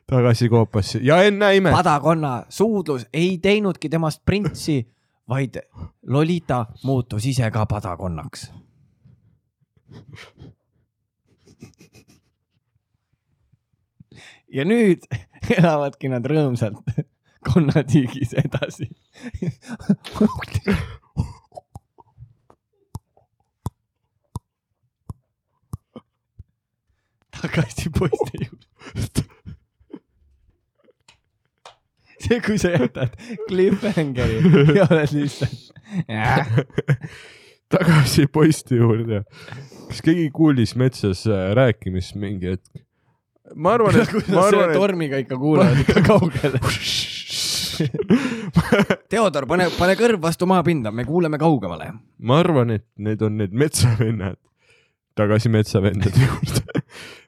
tagasi koopasse ja ennäe imet, padakonna suudlus ei teinudki temast printsi, vaid Lolita muutus ise ka padakonnaks. ja nüüd elavadki nad rõõmsalt konnatiigis edasi. Tagasi poiste juurde. see, kui sa jätad cliffhangeri ja oled lihtsalt. tagasi poiste juurde. kas keegi kuulis metsas äh, rääkimist mingi hetk? ma arvan, et, ma ma arvan, arvan, tormiga ikka kuulevad ikka kaugele. Theodor, pane, pane kõrv vastu maapinda, me kuuleme kaugemale. ma arvan, et need on need metsavennad, tagasi metsavendade juurde.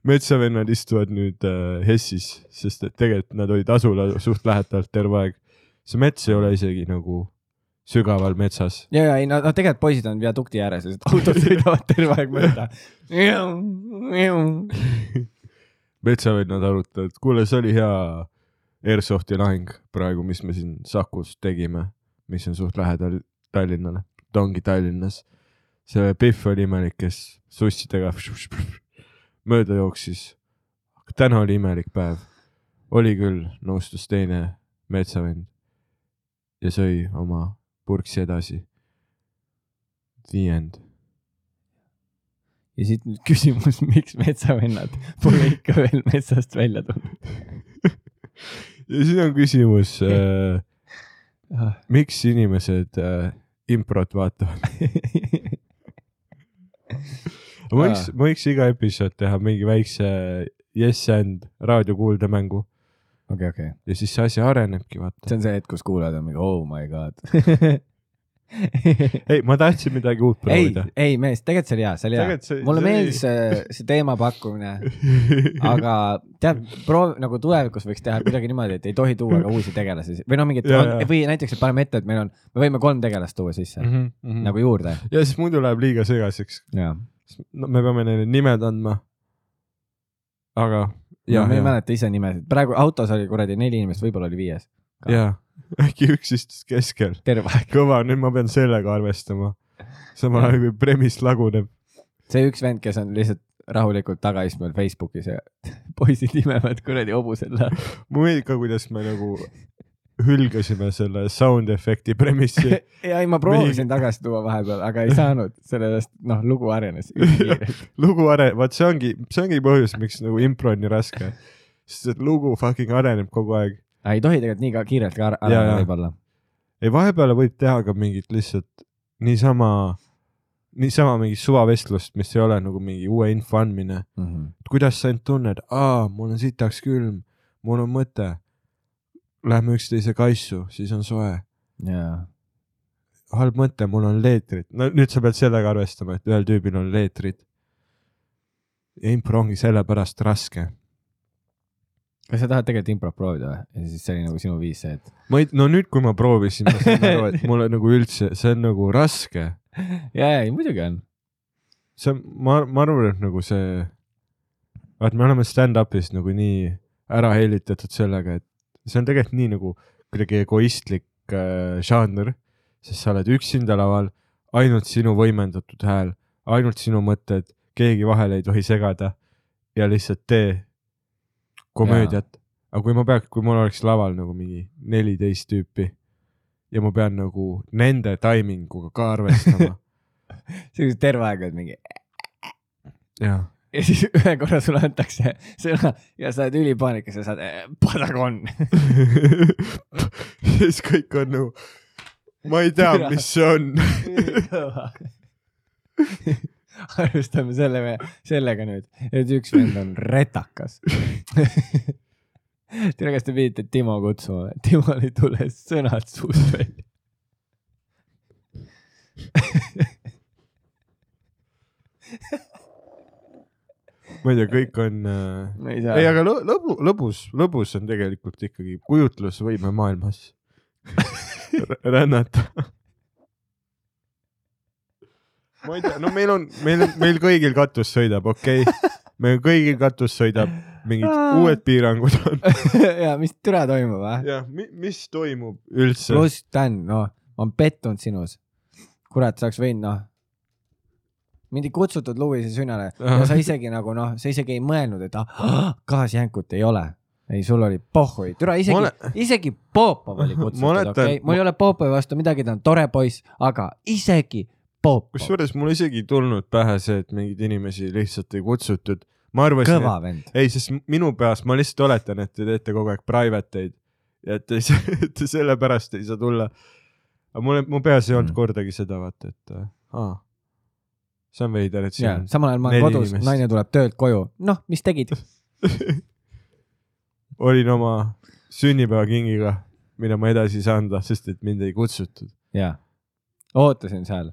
metsavennad istuvad nüüd äh, Hessis, sest et tegelikult nad olid asula suht lähedalt terve aeg. see mets ei ole isegi nagu sügaval metsas. ja, ja ei no, tegelikult poisid on viadukti ääres, sest autod sõidavad terve aeg mööda. metsavennad arutavad, kuule, see oli hea Airsofti lahing praegu, mis me siin Sakus tegime, mis on suht lähedal Tallinnale, ta ongi Tallinnas. see Pihv oli imelik, kes sussidega mööda jooksis. täna oli imelik päev. oli küll, nõustus teine metsavend ja sõi oma purksi edasi. The end. ja siit nüüd küsimus, miks metsavennad pole ikka veel metsast välja tulnud? ja siis on küsimus äh,, miks inimesed äh, improt vaatavad? ma võiks, ma võiks iga episood teha mingi väikse yes and raadiokuuldemängu okei, okei. ja siis see asi arenebki, vaata. see on see hetk, kus kuulajad on mingi oh my god. ei, ma tahtsin midagi uut ei proovida., ei mees, tegelikult see oli hea, see oli hea see-. mulle see meeldis see, see teema pakkumine, aga tead, proov nagu tulevikus võiks teha kuidagi niimoodi, et ei tohi tuua ka uusi tegelasi või noh, mingit või näiteks, et paneme ette, et meil on, me võime kolm tegelast tuua sisse mm -hmm. mhm. nagu juurde. ja siis muidu läheb liiga segaseks. no me peame neile nimed andma. aga ma ei mäleta ise nimesid, praegu autos oli kuradi neli inimest, võib-olla oli viies. ja äkki üks istus keskel. kõva, nüüd ma pean sellega arvestama. samal ajal kui premiss laguneb. see üks vend, kes on lihtsalt rahulikult tagaistmel Facebookis ja poisid imevad kuradi läheb. mulle meeldib ka, kuidas me nagu hülgasime selle sound efekti premissi. ja ei, ma proovisin tagasi tuua vahepeal, aga ei saanud, sellepärast noh, lugu arenes ülikiirelt. lugu are-, vaat see ongi, see ongi põhjus, miks nagu impro on nii raske. sest et lugu fucking areneb kogu aeg. Ei tohi tegelikult nii ka kiirelt ka areneda ja. võib-olla. ei, vahepeal võib teha ka mingit lihtsalt niisama, niisama mingit suvavestlust, mis ei ole nagu mingi uue info andmine. kuidas sa end tunned? aa, mul on sitaks külm, mul on mõte. Lähme üksteise kaisu, siis on soe. jaa, halb mõte, mul on leetrid. no nüüd sa pead sellega arvestama, et ühel tüübil on leetrid. impro ongi sellepärast raske. Kas sa tahad tegelikult improt proovida või? ja siis see oli nagu sinu viis see, et ma ei, no nüüd, kui ma proovisin, ma sain aru, et mulle nagu üldse, see on nagu raske. ja, ja ei muidugi on. see on, ma, ma arvan, et nagu see, vaat me oleme stand-up'is nagu nii ära hellitatud sellega, et see on tegelikult nii nagu kuidagi egoistlik äh, žanr, sest sa oled üksinda laval, ainult sinu võimendatud hääl, ainult sinu mõtted, keegi vahele ei tohi segada ja lihtsalt tee komöödiat. aga kui ma peaks, kui mul oleks laval nagu mingi neliteist tüüpi ja ma pean nagu nende taiminguga ka arvestama see on terve aeg oled mingi jah ja siis ühe korra sulle antakse sõna ja sa oled ülipaanikas ja saad eh, padagon. siis kõik on nagu, ma ei tea, mis see on. alustame selle, sellega nüüd, et üks vend on retakas. tere, kas te pidite Timo kutsuma? Timol ei tule sõnad suust välja. ma ei tea, kõik on äh..., ei ei, aga lõ- lõbu, lõbus, lõbus on tegelikult ikkagi kujutlusvõime maailmas rännata. Ma ei tea, no meil on, meil, meil kõigil katus sõidab, okei okay., meil kõigil katus sõidab, mingid uued piirangud on. ja mis türa toimub, ah? jah, mis toimub üldse? pluss Dan, noh, ma olen pettunud sinus. kurat, sa oleks võinud, noh, mind ei kutsutud Louise sünnale ja sa isegi nagu noh, sa isegi ei mõelnud, et ah, gaasjänkut ei ole. ei, sul oli pohhui, türa isegi Ma ole..., isegi Popov oli Ma kutsutud, okei, mul ei ole Popovi vastu midagi, ta on tore poiss, aga isegi kusjuures mul isegi ei tulnud pähe see, et mingeid inimesi lihtsalt ei kutsutud. ma arvasin, ei, sest minu peas ma lihtsalt oletan, et te teete kogu aeg private eid ja et te, saa- te sellepärast ei saa tulla. aga mul, mu peas ei olnud Mm. kordagi seda, vaata, et äh, aa, see on veider, et siin samal ajal ma olen kodus, naine tuleb töölt koju, noh, mis tegid? olin oma sünnipäevakingiga mida ma edasi ei saanud, sest et mind ei kutsutud. jaa, ootasin seal.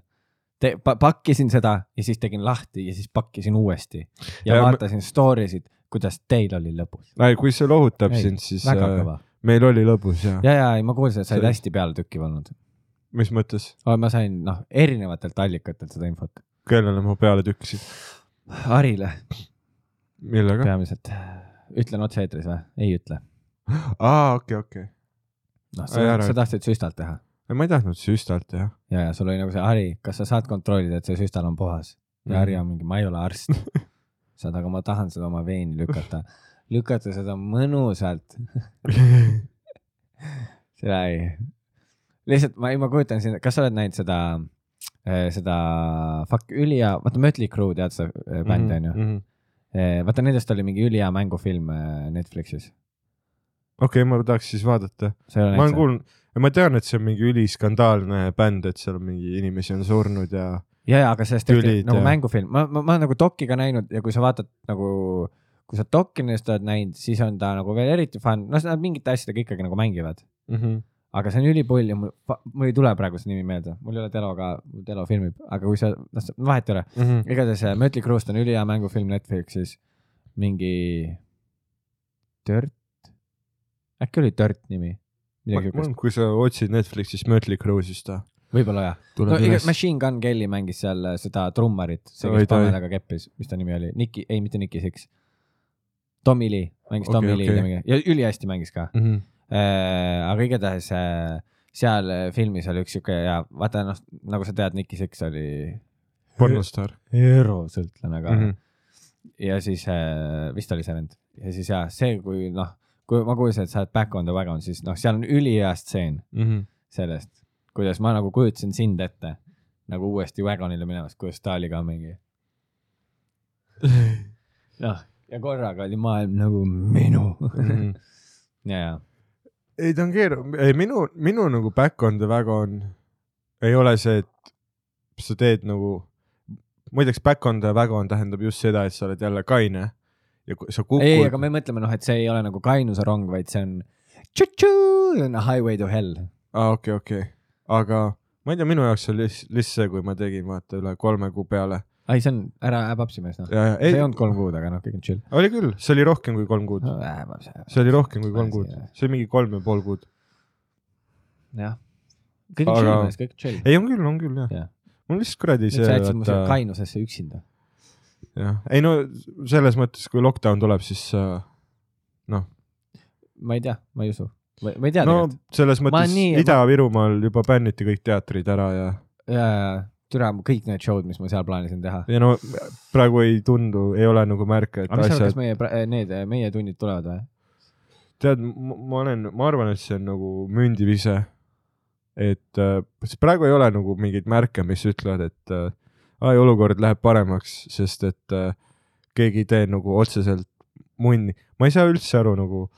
Te-, pakkisin seda ja siis tegin lahti ja siis pakkisin uuesti ja, Ja ma- vaatasin story sid, kuidas teil oli lõbus. kui see lohutab Ei, sind, siis äh, meil oli lõbus ja, ja.. ja, ei, ma kuulsin, et sa olid See- hästi pealetükkiv olnud. mis mõttes, ma sain noh, erinevatelt allikatelt seda infot. kellele ma peale tükkisin, Harile millega? peamiselt. ütlen otse-eetris või? ei ütle. aa, okei, okei. noh, sa, tahtsid süstalt teha ma ei tahtnud süstalt teha. ja, ja sul oli nagu see Hari, kas sa saad kontrollida, et see süstal on puhas? ja Mhm. Harri on mingi, ma ei ole arst. saad, aga ma tahan seda oma veeni lükata, lükata seda mõnusalt. seda ei, lihtsalt ma ei, ma kujutan siin, kas sa oled näinud seda, seda fuck ülihea, vaata Mötley Crue, tead äh, Mhm, bändi onju. vaata nendest oli mingi ülihea mängufilm Netflixis. okei, ma tahaks siis vaadata. sa ma olen näinud kuulnud, ma tean, et see on mingi üliskandaalne bänd, et seal mingi inimesi on surnud ja ja, ja aga sellest tehti nagu ja- mängufilm, ma, ma, ma olen nagu dokki ka näinud ja kui sa vaatad nagu, kui sa dokki nendest oled näinud, siis on ta nagu veel eriti fun, noh, nad mingite asjadega ikkagi nagu mängivad. mm. -hmm. aga see on ülipull ja mul, mul ei tule praegu see nimi meelde, mul ei ole Teloga, Telo filmib, aga kui sa, noh, vahet ei ole. Mm -hmm. igatahes äh, Mötley Crue'st on ülihea mängufilm Netflixis, mingi Dirt, äkki oli Dirt nimi, midagi siukest, kui sa otsid Netflixis Mötley Crue, siis ta võib-olla jah. no üles. Machine Gun Kelly mängis seal äh, seda trummarit, see, kes. Pamelaga keppis, mis ta nimi oli, Nicki, ei mitte Nicki Six. Tommy Lee, mängis Okei, Tommy Lee okei. okay. ja ülihästi mängis ka mm. -hmm. äh,. aga igatahes äh, seal äh, filmis oli üks siuke ja vaata noh, nagu sa tead, Nicki Six oli pornostaar erosõltlane ka mm. -hmm. ja siis äh, vist oli see vend ja siis ja see, kui noh, kui ma kuulsin, et sa oled back on the wagon, siis noh, seal on ülihea stseen -hmm. sellest, kuidas ma nagu kujutasin sind ette nagu uuesti Wagonile minemas, kuidas ta oli ka mingi. noh, ja korraga oli maailm nagu minu Mm -hmm. ja, ja ei, ta on keeruline, ei minu, minu nagu back on the wagon ei ole see, et sa teed nagu, muideks back on the wagon tähendab just seda, et sa oled jälle kaine ja sa kukud. ei, aga me mõtleme noh, et see ei ole nagu kainuse rong, vaid see on on highway to hell. aa, okei, okei, aga ma ei tea, minu jaoks oli lihtsalt see, kui ma tegin vaata üle kolme kuu peale ei, see on, ära äpapsi mees noh. ja, ja see ei olnud kolm kuud, aga noh, kõik on chill. oli küll, see oli rohkem kui kolm kuud, äpapsi. see oli rohkem kui kolm kuud see oli mingi kolm ja pool kuud. jah. kõik on Aga- chill mees, kõik on chill. ei, on küll, on küll jah Jah. mul lihtsalt kuradi see sa jätsid mu vaata, kainusesse üksinda. jah, ei no selles mõttes, kui lockdown tuleb, siis äh, noh, ma ei tea, ma ei usu. ma ma ei tea no tegelikult. selles Ma mõttes nii- Ida-Virumaal juba bänniti kõik teatrid ära ja, ja, ja türa kõik need show'd, mis ma seal plaanisin teha. ja no praegu ei tundu, ei ole nagu märke, et aga asjad kas, meie, need, meie tunnid tulevad või? tead, ma olen, ma arvan, et see on nagu mündivise. et äh, praegu ei ole nagu mingeid märke, mis ütlevad, et äh, ai, olukord läheb paremaks, sest et äh, keegi ei tee nagu otseselt munni. ma ei saa üldse aru nagu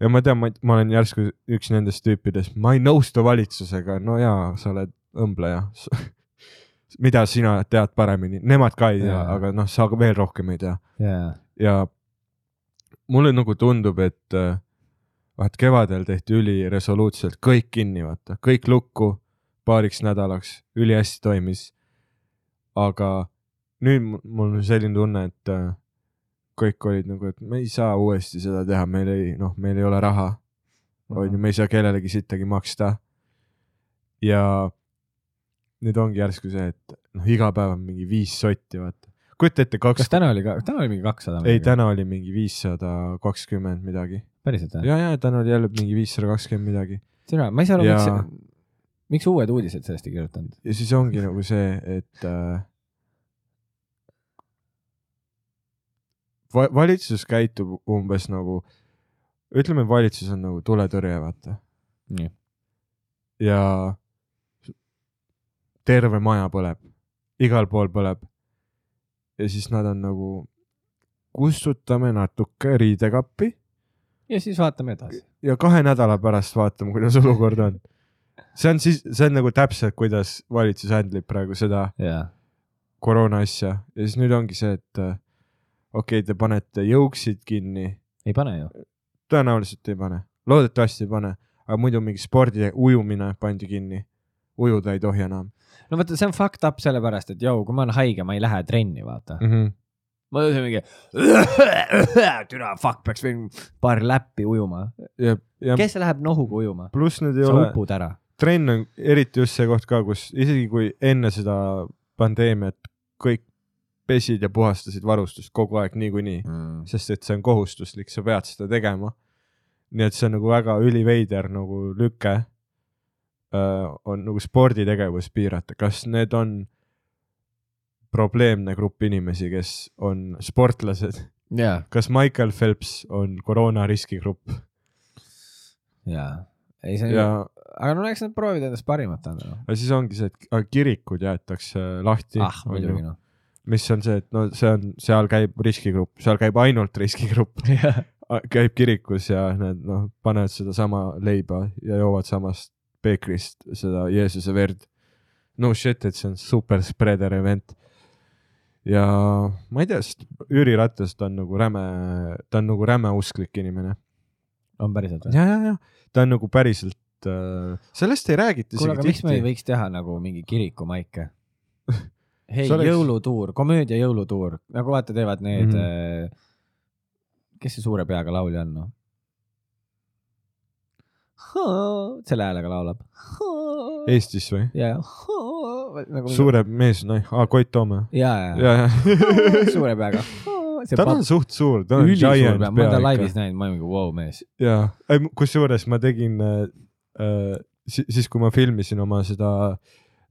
ja ma tean, ma, olen järsku üks nendest tüüpidest, ma ei nõustu valitsusega, no jaa, sa oled õmbleja. mida sina tead paremini, nemad ka ei tea Jaa., aga noh, sa veel rohkem ei tea jaa. ja mulle nagu tundub, et äh, vaat kevadel tehti üliresoluutselt kõik kinni, vaata, kõik lukku paariks nädalaks, ülihästi toimis. Aga nüüd mu- mul on selline tunne, et äh, kõik olid nagu, et me ei saa uuesti seda teha, meil ei, noh, meil ei ole raha, onju, me ei saa kellelegi sittagi maksta. ja nüüd ongi järsku see, et noh, iga päev on mingi viis sotti, vaata. kujuta ette, kaks kas, täna oli ka, täna oli mingi kakssada? ei, täna oli mingi viissada kakskümmend midagi. päriselt või? ja, ja täna oli jälle mingi viissada kakskümmend midagi. türa, ma ei saa aru, Ja- miks, miks uued uudised sellest ei kirjutanud? ja siis ongi nagu see, et äh, va- valitsus käitub umbes nagu, ütleme, valitsus on nagu tuletõrje, vaata. ja terve maja põleb, igal pool põleb. ja siis nad on nagu, kustutame natuke riidekappi ja siis vaatame edasi. ja kahe nädala pärast vaatame, kuidas olukord on. See on siis, see on nagu täpselt, kuidas valitsus handle ib praegu seda jaa. koroona asja ja siis nüüd ongi see, et äh, okei okay,, te panete jõuksid kinni, ei pane ju. tõenäoliselt ei pane, loodetavasti ei pane, aga muidu mingi spordi, ujumine pandi kinni. ujuda ei tohi enam no vaata, see on fucked up sellepärast, et jõu, kui ma olen haige, ma ei lähe trenni, vaata. mm. -hmm. ma tõusen mingi, türa fuck, peaks võin paar läppi ujuma. kes läheb nohuga ujuma? sa upud ära. Trenn on eriti just see koht ka, kus isegi kui enne seda pandeemiat kõik pesid ja puhastasid varustust kogu aeg niikuinii, Mm. sest et see on kohustuslik, sa pead seda tegema. nii et see on nagu väga üliveider nagu lüke äh, on nagu sporditegevus piirata, kas need on probleemne grupp inimesi, kes on sportlased, jaa, kas Michael Phelps on koroona riskigrupp jaa. ei, see ja on, aga no eks nad proovivad endast parimat anda, noh. aga siis ongi see, et kirikud jäetakse lahti. ah, muidugi noh. mis on see, et no see on, seal käib riskigrupp, seal käib ainult riskigrupp, käib kirikus ja need noh, panevad sedasama leiba ja joovad samast peekrist seda Jeesuse verd. no shit, et see on super spreader event. ja ma ei tea, sest Jüri Ratas, ta on nagu räme, ta on nagu räme usklik inimene. on päriselt või? ja, ja, ja ta on nagu päriselt äh,, sellest ei räägita kuule, aga miks me ei võiks teha nagu mingi kirikumaike? hei oleks- jõulutuur, komöödia jõulutuur, nagu vaata, teevad need mm, -hmm. kes see suure peaga laulja on, noh? selle häälega laulab. Eestis või? ja, nagu suure mees, noh, Koit Toome. ja, ja, ja, ja suure peaga. See ta on suht suur, ta on giant pea, ma olen ta laivis näinud, ma olen mingi vau mees. ja, kusjuures ma tegin äh, äh, si- siis, kui ma filmisin oma seda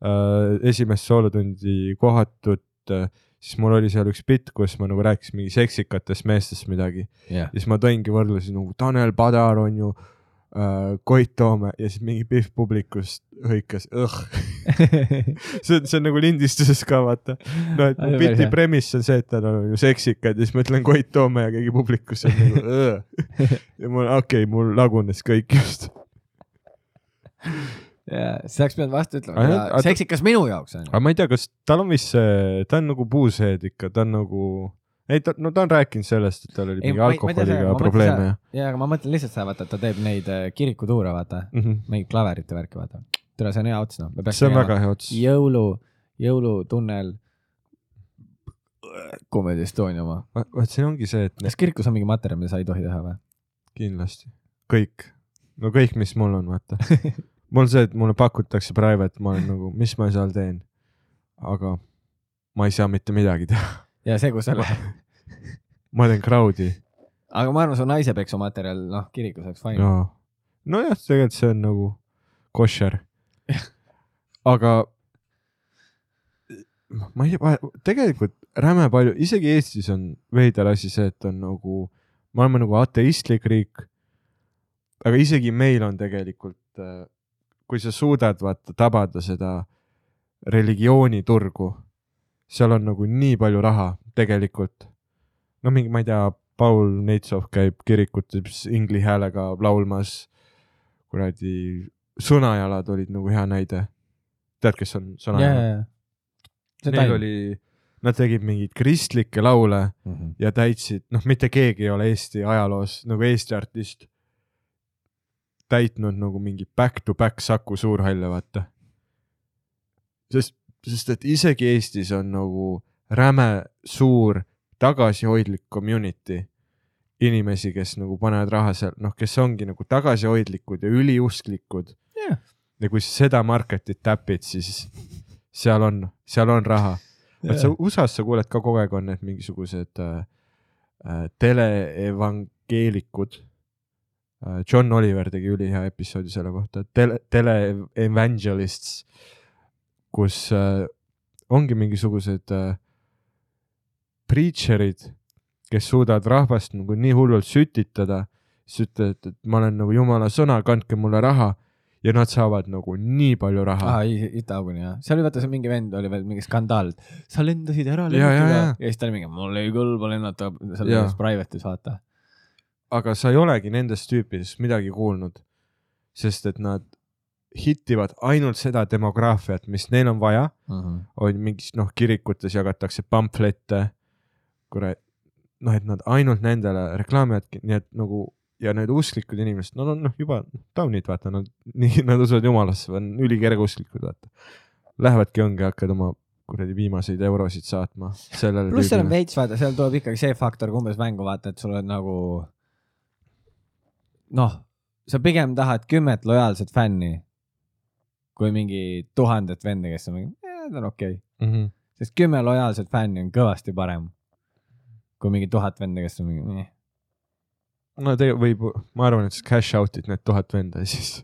äh, esimest soolotundi kohatut äh,, siis mul oli seal üks bitt, kus ma nagu rääkisin mingi seksikatest meestest midagi. Ja siis ma tõingi võrdlusi nagu Tanel Padar on ju äh, Koit Toome ja siis mingi Pihv publikust hõikas õh. see on, see on nagu lindistuses ka vaata. no et mu hea. premiss on see, et nad on ju seksikad ja siis ma ütlen Koit Toome ja keegi publikus on nagu õh. ja mul, okei okay,, mul lagunes kõik just. ja siis oleks pidanud vastu ütlema seksikas minu jaoks on ju. aga ma ei tea, kas tal on vist see, ta on nagu puuseed ikka, ta on nagu, ei ta, no ta on rääkinud sellest, et tal oli mingi alkoholiga probleeme ja ja, aga ma mõtlen lihtsalt seda, vaata, et ta teeb neid äh, kirikutuure, vaata, mm. -hmm. mingit klaverite värki, vaata. tere, see on hea ots, noh. see on väga hea ots. jõulu, jõulutunnel. Comedy Estonia oma. vaat siin ongi see, et kas kirikus on mingi materjal, mida sa ei tohi teha või? kindlasti kõik, no kõik, mis mul on, vaata. mul see, et mulle pakutakse private, ma olen nagu, mis ma seal teen. aga ma ei saa mitte midagi teha, ja sa lähed. ma teen crowd'i aga ma arvan, su naisepeksu materjal, noh, kirikus oleks fine. no.. nojah, tegelikult see on nagu koššer. aga ma ei tea, tegelikult räme palju, isegi Eestis on veider asi see, et on nagu, me oleme nagu ateistlik riik. aga isegi meil on tegelikult, kui sa suudad vaata tabada seda religiooniturgu, seal on nagu nii palju raha tegelikult. no mingi, ma ei tea, Paul Neitsov käib kirikutes ingli häälega laulmas. kuradi, Sõnajalad olid nagu hea näide. tead, kes on ja, ja, Sõnajalad? ja. Neil oli, nad tegid mingeid kristlikke laule Mhm. ja täitsid, noh, mitte keegi ei ole Eesti ajaloos nagu Eesti artist täitnud nagu mingi back-to-back Saku Suurhalle, vaata. sest, sest et isegi Eestis on nagu räme suur tagasihoidlik community inimesi, kes nagu panevad raha seal, noh, kes ongi nagu tagasihoidlikud ja üliusklikud. Jah. ja kui sa seda market'it täpid, siis seal on, seal on raha. Et sa USA-s sa kuuled ka kogu aeg on need mingisugused äh, äh, teleevangeelikud. Äh,. John Oliver tegi ülihea episoodi selle kohta, tele, teleevangelists, kus äh, ongi mingisugused äh, preacher'id, kes suudavad rahvast nagu nii hullult sütitada, siis ütlevad, et ma olen nagu jumala sõna, kandke mulle raha. Ja nad saavad nagu nii palju raha. Aa, Ita-Auguni jah, seal oli vaata see mingi vend oli veel mingi skandaal, sa lendasid ära lennukiga ja. ja siis ta oli mingi, mul ei kõlba lennata selles private'is vaata. aga sa ei olegi nendest tüüpidest midagi kuulnud, sest et nad hitivad ainult seda demograafiat, mis neil on vaja, on mingis noh, kirikutes jagatakse pamflette, kurat, noh, et nad ainult nendele reklaamivadki, nii et nagu ja need usklikud inimesed, nad on noh juba taunid, vaata, nad nii, nad usuvad jumalasse, on ülikergeusklikud, vaata. Lähevadki ongi, hakkavad oma kuradi viimaseid eurosid saatma pluss seal on veits, vaata, seal tuleb ikkagi see faktor ka umbes mängu, vaata, et sul on nagu noh, sa pigem tahad kümmet lojaalset fänni kui mingi tuhandet venda, kes on mingi, ta on okei okay.. Mhm. sest kümme lojaalset fänni on kõvasti parem kui mingi tuhat venda, kes on mingi eh.. no tegelikult võib, ma arvan, et siis cash out'id need tuhat venda ja siis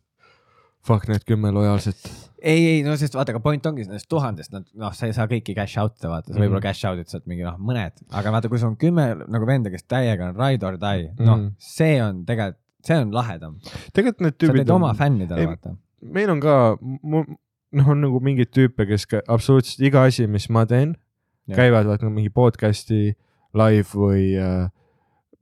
fuck need kümme lojaalset. ei, ei no sest vaata, aga point ongi nendest tuhandest, nad noh, sa ei saa kõiki cash out'e vaata, sa Mhm. võib-olla cash out'id saad mingi noh, mõned, aga vaata, kui sul on kümme nagu venda, kes täiega on ride or die, noh Mhm. see on tegelikult, see on lahedam. tegelikult need sa tüübid teed oma fännidele vaata. Meil on ka, noh, on nagu mingeid tüüpe, kes ka, absoluutselt iga asi, mis ma teen, käivad vaata mingi podcast'i live või äh,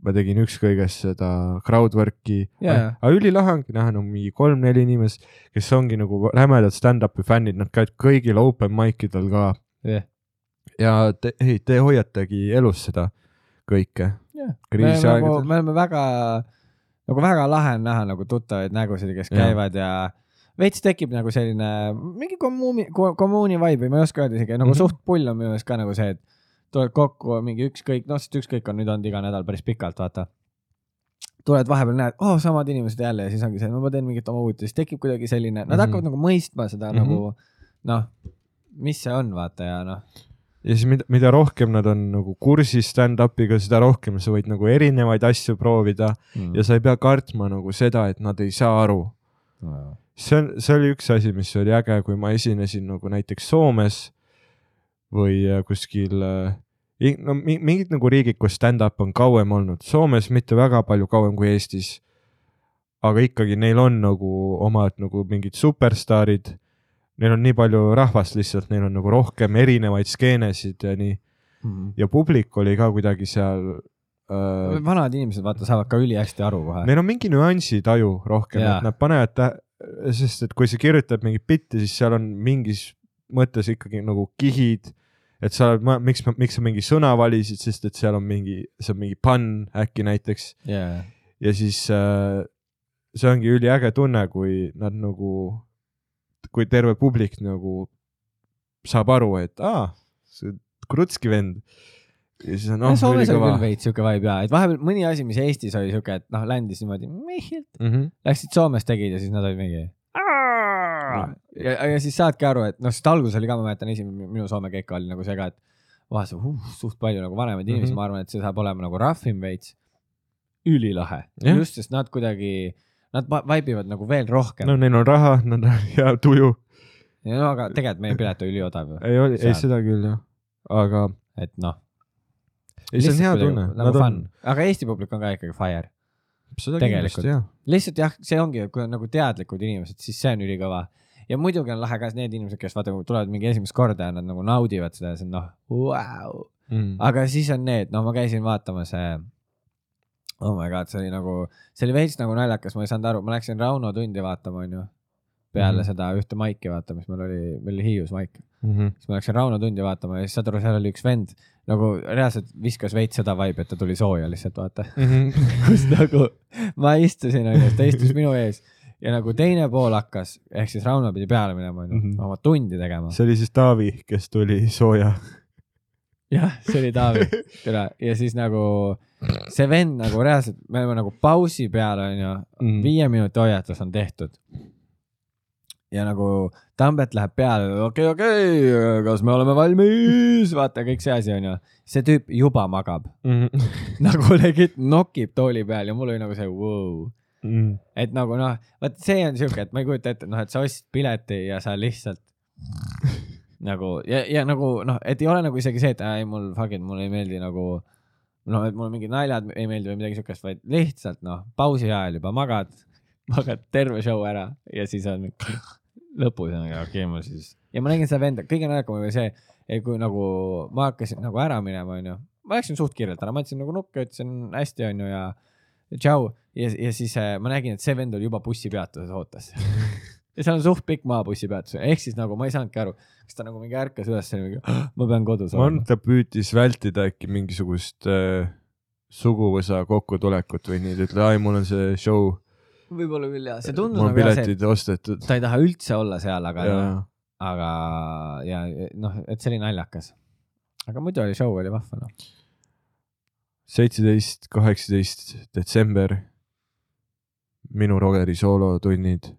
ma tegin ükskõigest seda crowdwork'i jaa. aga ülilahe ongi näha no mingi kolm-neli inimest, kes ongi nagu rämedad stand-up'i fännid, nad käivad kõigil open mic idel ka jah, ja te, ei, te hoiategi elus seda kõike. me oleme nagu, väga, nagu väga lahe on näha nagu tuttavaid nägusid, kes Jah. käivad ja veits tekib nagu selline mingi kommuuni, kommuuni vibe või ma ei oska öelda isegi, nagu Mhm. suht pull on minu meelest ka nagu see, et tuled kokku mingi ükskõik, noh, sest ükskõik on nüüd olnud iga nädal päris pikalt, vaata. tuled vahepeal näed, oh samad inimesed jälle ja siis ongi see, no ma teen mingit oma uut ja siis tekib kuidagi selline, nad Mhm. hakkavad nagu mõistma seda Mhm. nagu noh, mis see on, vaata ja noh, ja siis mida, mida rohkem nad on nagu kursis stand-up'iga, seda rohkem sa võid nagu erinevaid asju proovida Mm. ja sa ei pea kartma nagu seda, et nad ei saa aru. See on, see oli üks asi, mis oli äge, kui ma esinesin nagu näiteks Soomes või äh, kuskil äh, no mi- mingid nagu riigid, kus stand-up on kauem olnud, Soomes mitte väga palju kauem kui Eestis. aga ikkagi neil on nagu omad nagu mingid superstaarid. Neil on nii palju rahvast lihtsalt, neil on nagu rohkem erinevaid skeenesid ja nii Mm. ja publik oli ka kuidagi seal äh,. vanad inimesed, vaata, saavad ka ülihästi aru kohe. Neil on mingi nüansitaju rohkem, et nad panevad tä-, sest et kui sa kirjutad mingit bitti, siis seal on mingis mõttes ikkagi nagu kihid, et sa miks, miks sa mingi sõna valisid, sest et seal on mingi, see on mingi pann äkki näiteks jaa, ja siis äh, see ongi üliäge tunne, kui nad nagu, kui terve publik nagu saab aru, et aa, see krutski vend. Ja siis on no,. noh, Soomes ülikõva küll. veits siuke vibe ja, et vahepeal mõni asi, mis Eestis oli siuke, et noh, landis niimoodi, mehilt, Mhm. läksid Soomes tegid ja siis nad olid mingi. ja, ja siis saadki aru, et noh, sest alguses oli ka, ma mäletan esimene minu Soome keik oli nagu see ka, et vaatasin uh, suht palju nagu vanemaid inimesi mm, Mhm. -hmm. ma arvan, et see saab olema nagu rahvim veits. ülilahe, Jah. just, sest nad kuidagi, nad vibe ivad nagu veel rohkem no neil on raha, nad on hea tuju. no aga tegelikult meie pilet oli üliodav ei ei seda küll jah, aga et noh. ei, see on hea tunne. nagu fun, aga Eesti publik on ka ikkagi fire. Tegelikult. lihtsalt jah, see ongi, kui on nagu teadlikud inimesed, siis see on ülikõva. ja muidugi on lahe ka need inimesed, kes vaata, tulevad mingi esimest korda ja nad nagu naudivad seda ja see on noh, vau. Mm. aga siis on need, no ma käisin vaatamas äh, oh my god, see oli nagu, see oli veits nagu naljakas, ma ei saanud aru, ma läksin Rauno tundi vaatama, onju. peale mm. -hmm. seda ühte maiki vaata, mis meil oli, meil oli Hiius maik. -hmm. siis ma läksin Rauno tundi vaatama ja siis saad aru, seal oli üks vend nagu reaalselt viskas veits seda vibe'i, et ta tuli sooja lihtsalt vaata. Mhm. kus nagu ma istusin, onju, ta istus minu ees ja nagu teine pool hakkas, ehk siis Rauno pidi peale minema, onju, Mhm. oma tundi tegema. see oli siis Taavi, kes tuli sooja. jah, see oli Taavi, tere, ja siis nagu see vend nagu reaalselt, me oleme nagu pausi peal, onju, Mm. viie minuti hoiatus on tehtud. Ja nagu Tambet läheb peale, okei okay,, okei okay,, kas me oleme valmis, vaata kõik see asi onju. see tüüp juba magab, Mhm. nagu legit nokib tooli peal ja mul oli nagu see wow., Mm. et nagu noh, vot see on siuke, et ma ei kujuta ette, noh, et sa ostsid pileti ja sa lihtsalt nagu ja, ja nagu noh, et ei ole nagu isegi see, et ei mul fuck it, mulle ei meeldi nagu noh, et mulle mingid naljad ei meeldi või midagi siukest, vaid lihtsalt noh, pausi ajal juba magad, magad terve show ära ja siis on lõpus on okei okay,, ma siis ja ma nägin seda venda, kõige naljakam oli see, et kui nagu ma hakkasin nagu ära minema, onju, ma läksin suht kiirelt ära, ma andsin nagu nukke, ütlesin hästi, onju ja tšau. Ja, ja siis äh, ma nägin, et see vend oli juba bussipeatuses ootas. Ja seal on suht pikk maa bussipeatusel, ehk siis nagu ma ei saanudki aru, kas ta nagu mingi ärkas üles ja mingi, ma pean kodus ma arvan, olema. et ta püüdis vältida äkki mingisugust äh, suguvõsa kokkutulekut või nii, ütle, ai, mul on see show, võib-olla küll jah, see tundus nagu jah see, et. ta ei taha üldse olla seal, aga, aga ja noh, et see oli naljakas. aga muidu oli show oli vahva noh. seitseteist, kaheksateist detsember. minu Rogeri soolotunnid.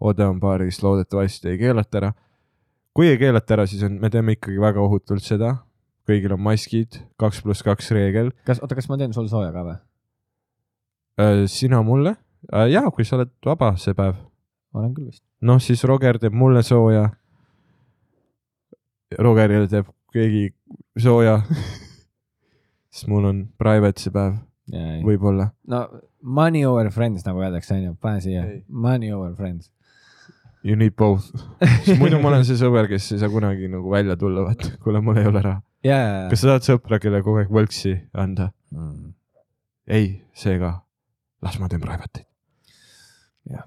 Odeon baaris loodetavasti ei keelata ära. kui ei keelata ära, siis on, me teeme ikkagi väga ohutult seda. kõigil on maskid, kaks pluss kaks reegel. kas, oota, kas ma teen sul sooja ka või? sina mulle? jaa, kui sa oled vaba see päev. olen küll vist. noh, siis Roger teeb mulle sooja. Rogerile teeb keegi sooja. siis mul on private see päev, või? võib-olla. no money over friends nagu öeldakse onju, pane siia money over friends. You need both. muidu ma olen see sõber, kes ei saa kunagi nagu välja tulla, vaata, kuule, mul ei ole raha. ja, ja, ja kas sa tahad sõpra, kelle kogu aeg võlksi anda? mm.. ei, see ka. las ma teen private'it. Jah..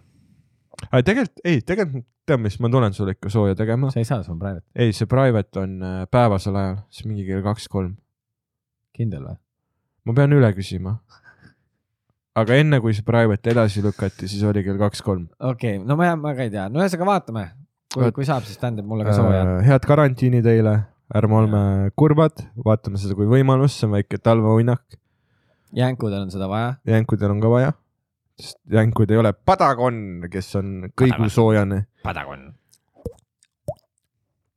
aga tegelikult, ei, tegelikult tead, mis, ma tulen sulle ikka sooja tegema. sa ei saa, sul on private, ei, see private on äh, päevasel ajal, siis mingi kell kaks-kolm. kindel või? ma pean üle küsima. aga enne, kui see private edasi lükati, siis oli kell kaks-kolm. okei okay,, no ma, ma ka ei tea, no ühesõnaga vaatame, kui kui saab, siis tähendab mulle ka sooja. Äh, head karantiini teile, ärme oleme kurvad, vaatame seda kui võimalust, see on väike talveuinak, jänkudel on seda vaja. jänkudel on ka vaja. Sest jänkud ei ole padagon, kes on kõigusoojane. Padagon.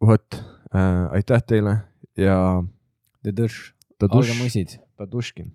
vot äh,, aitäh teile ja taduškin.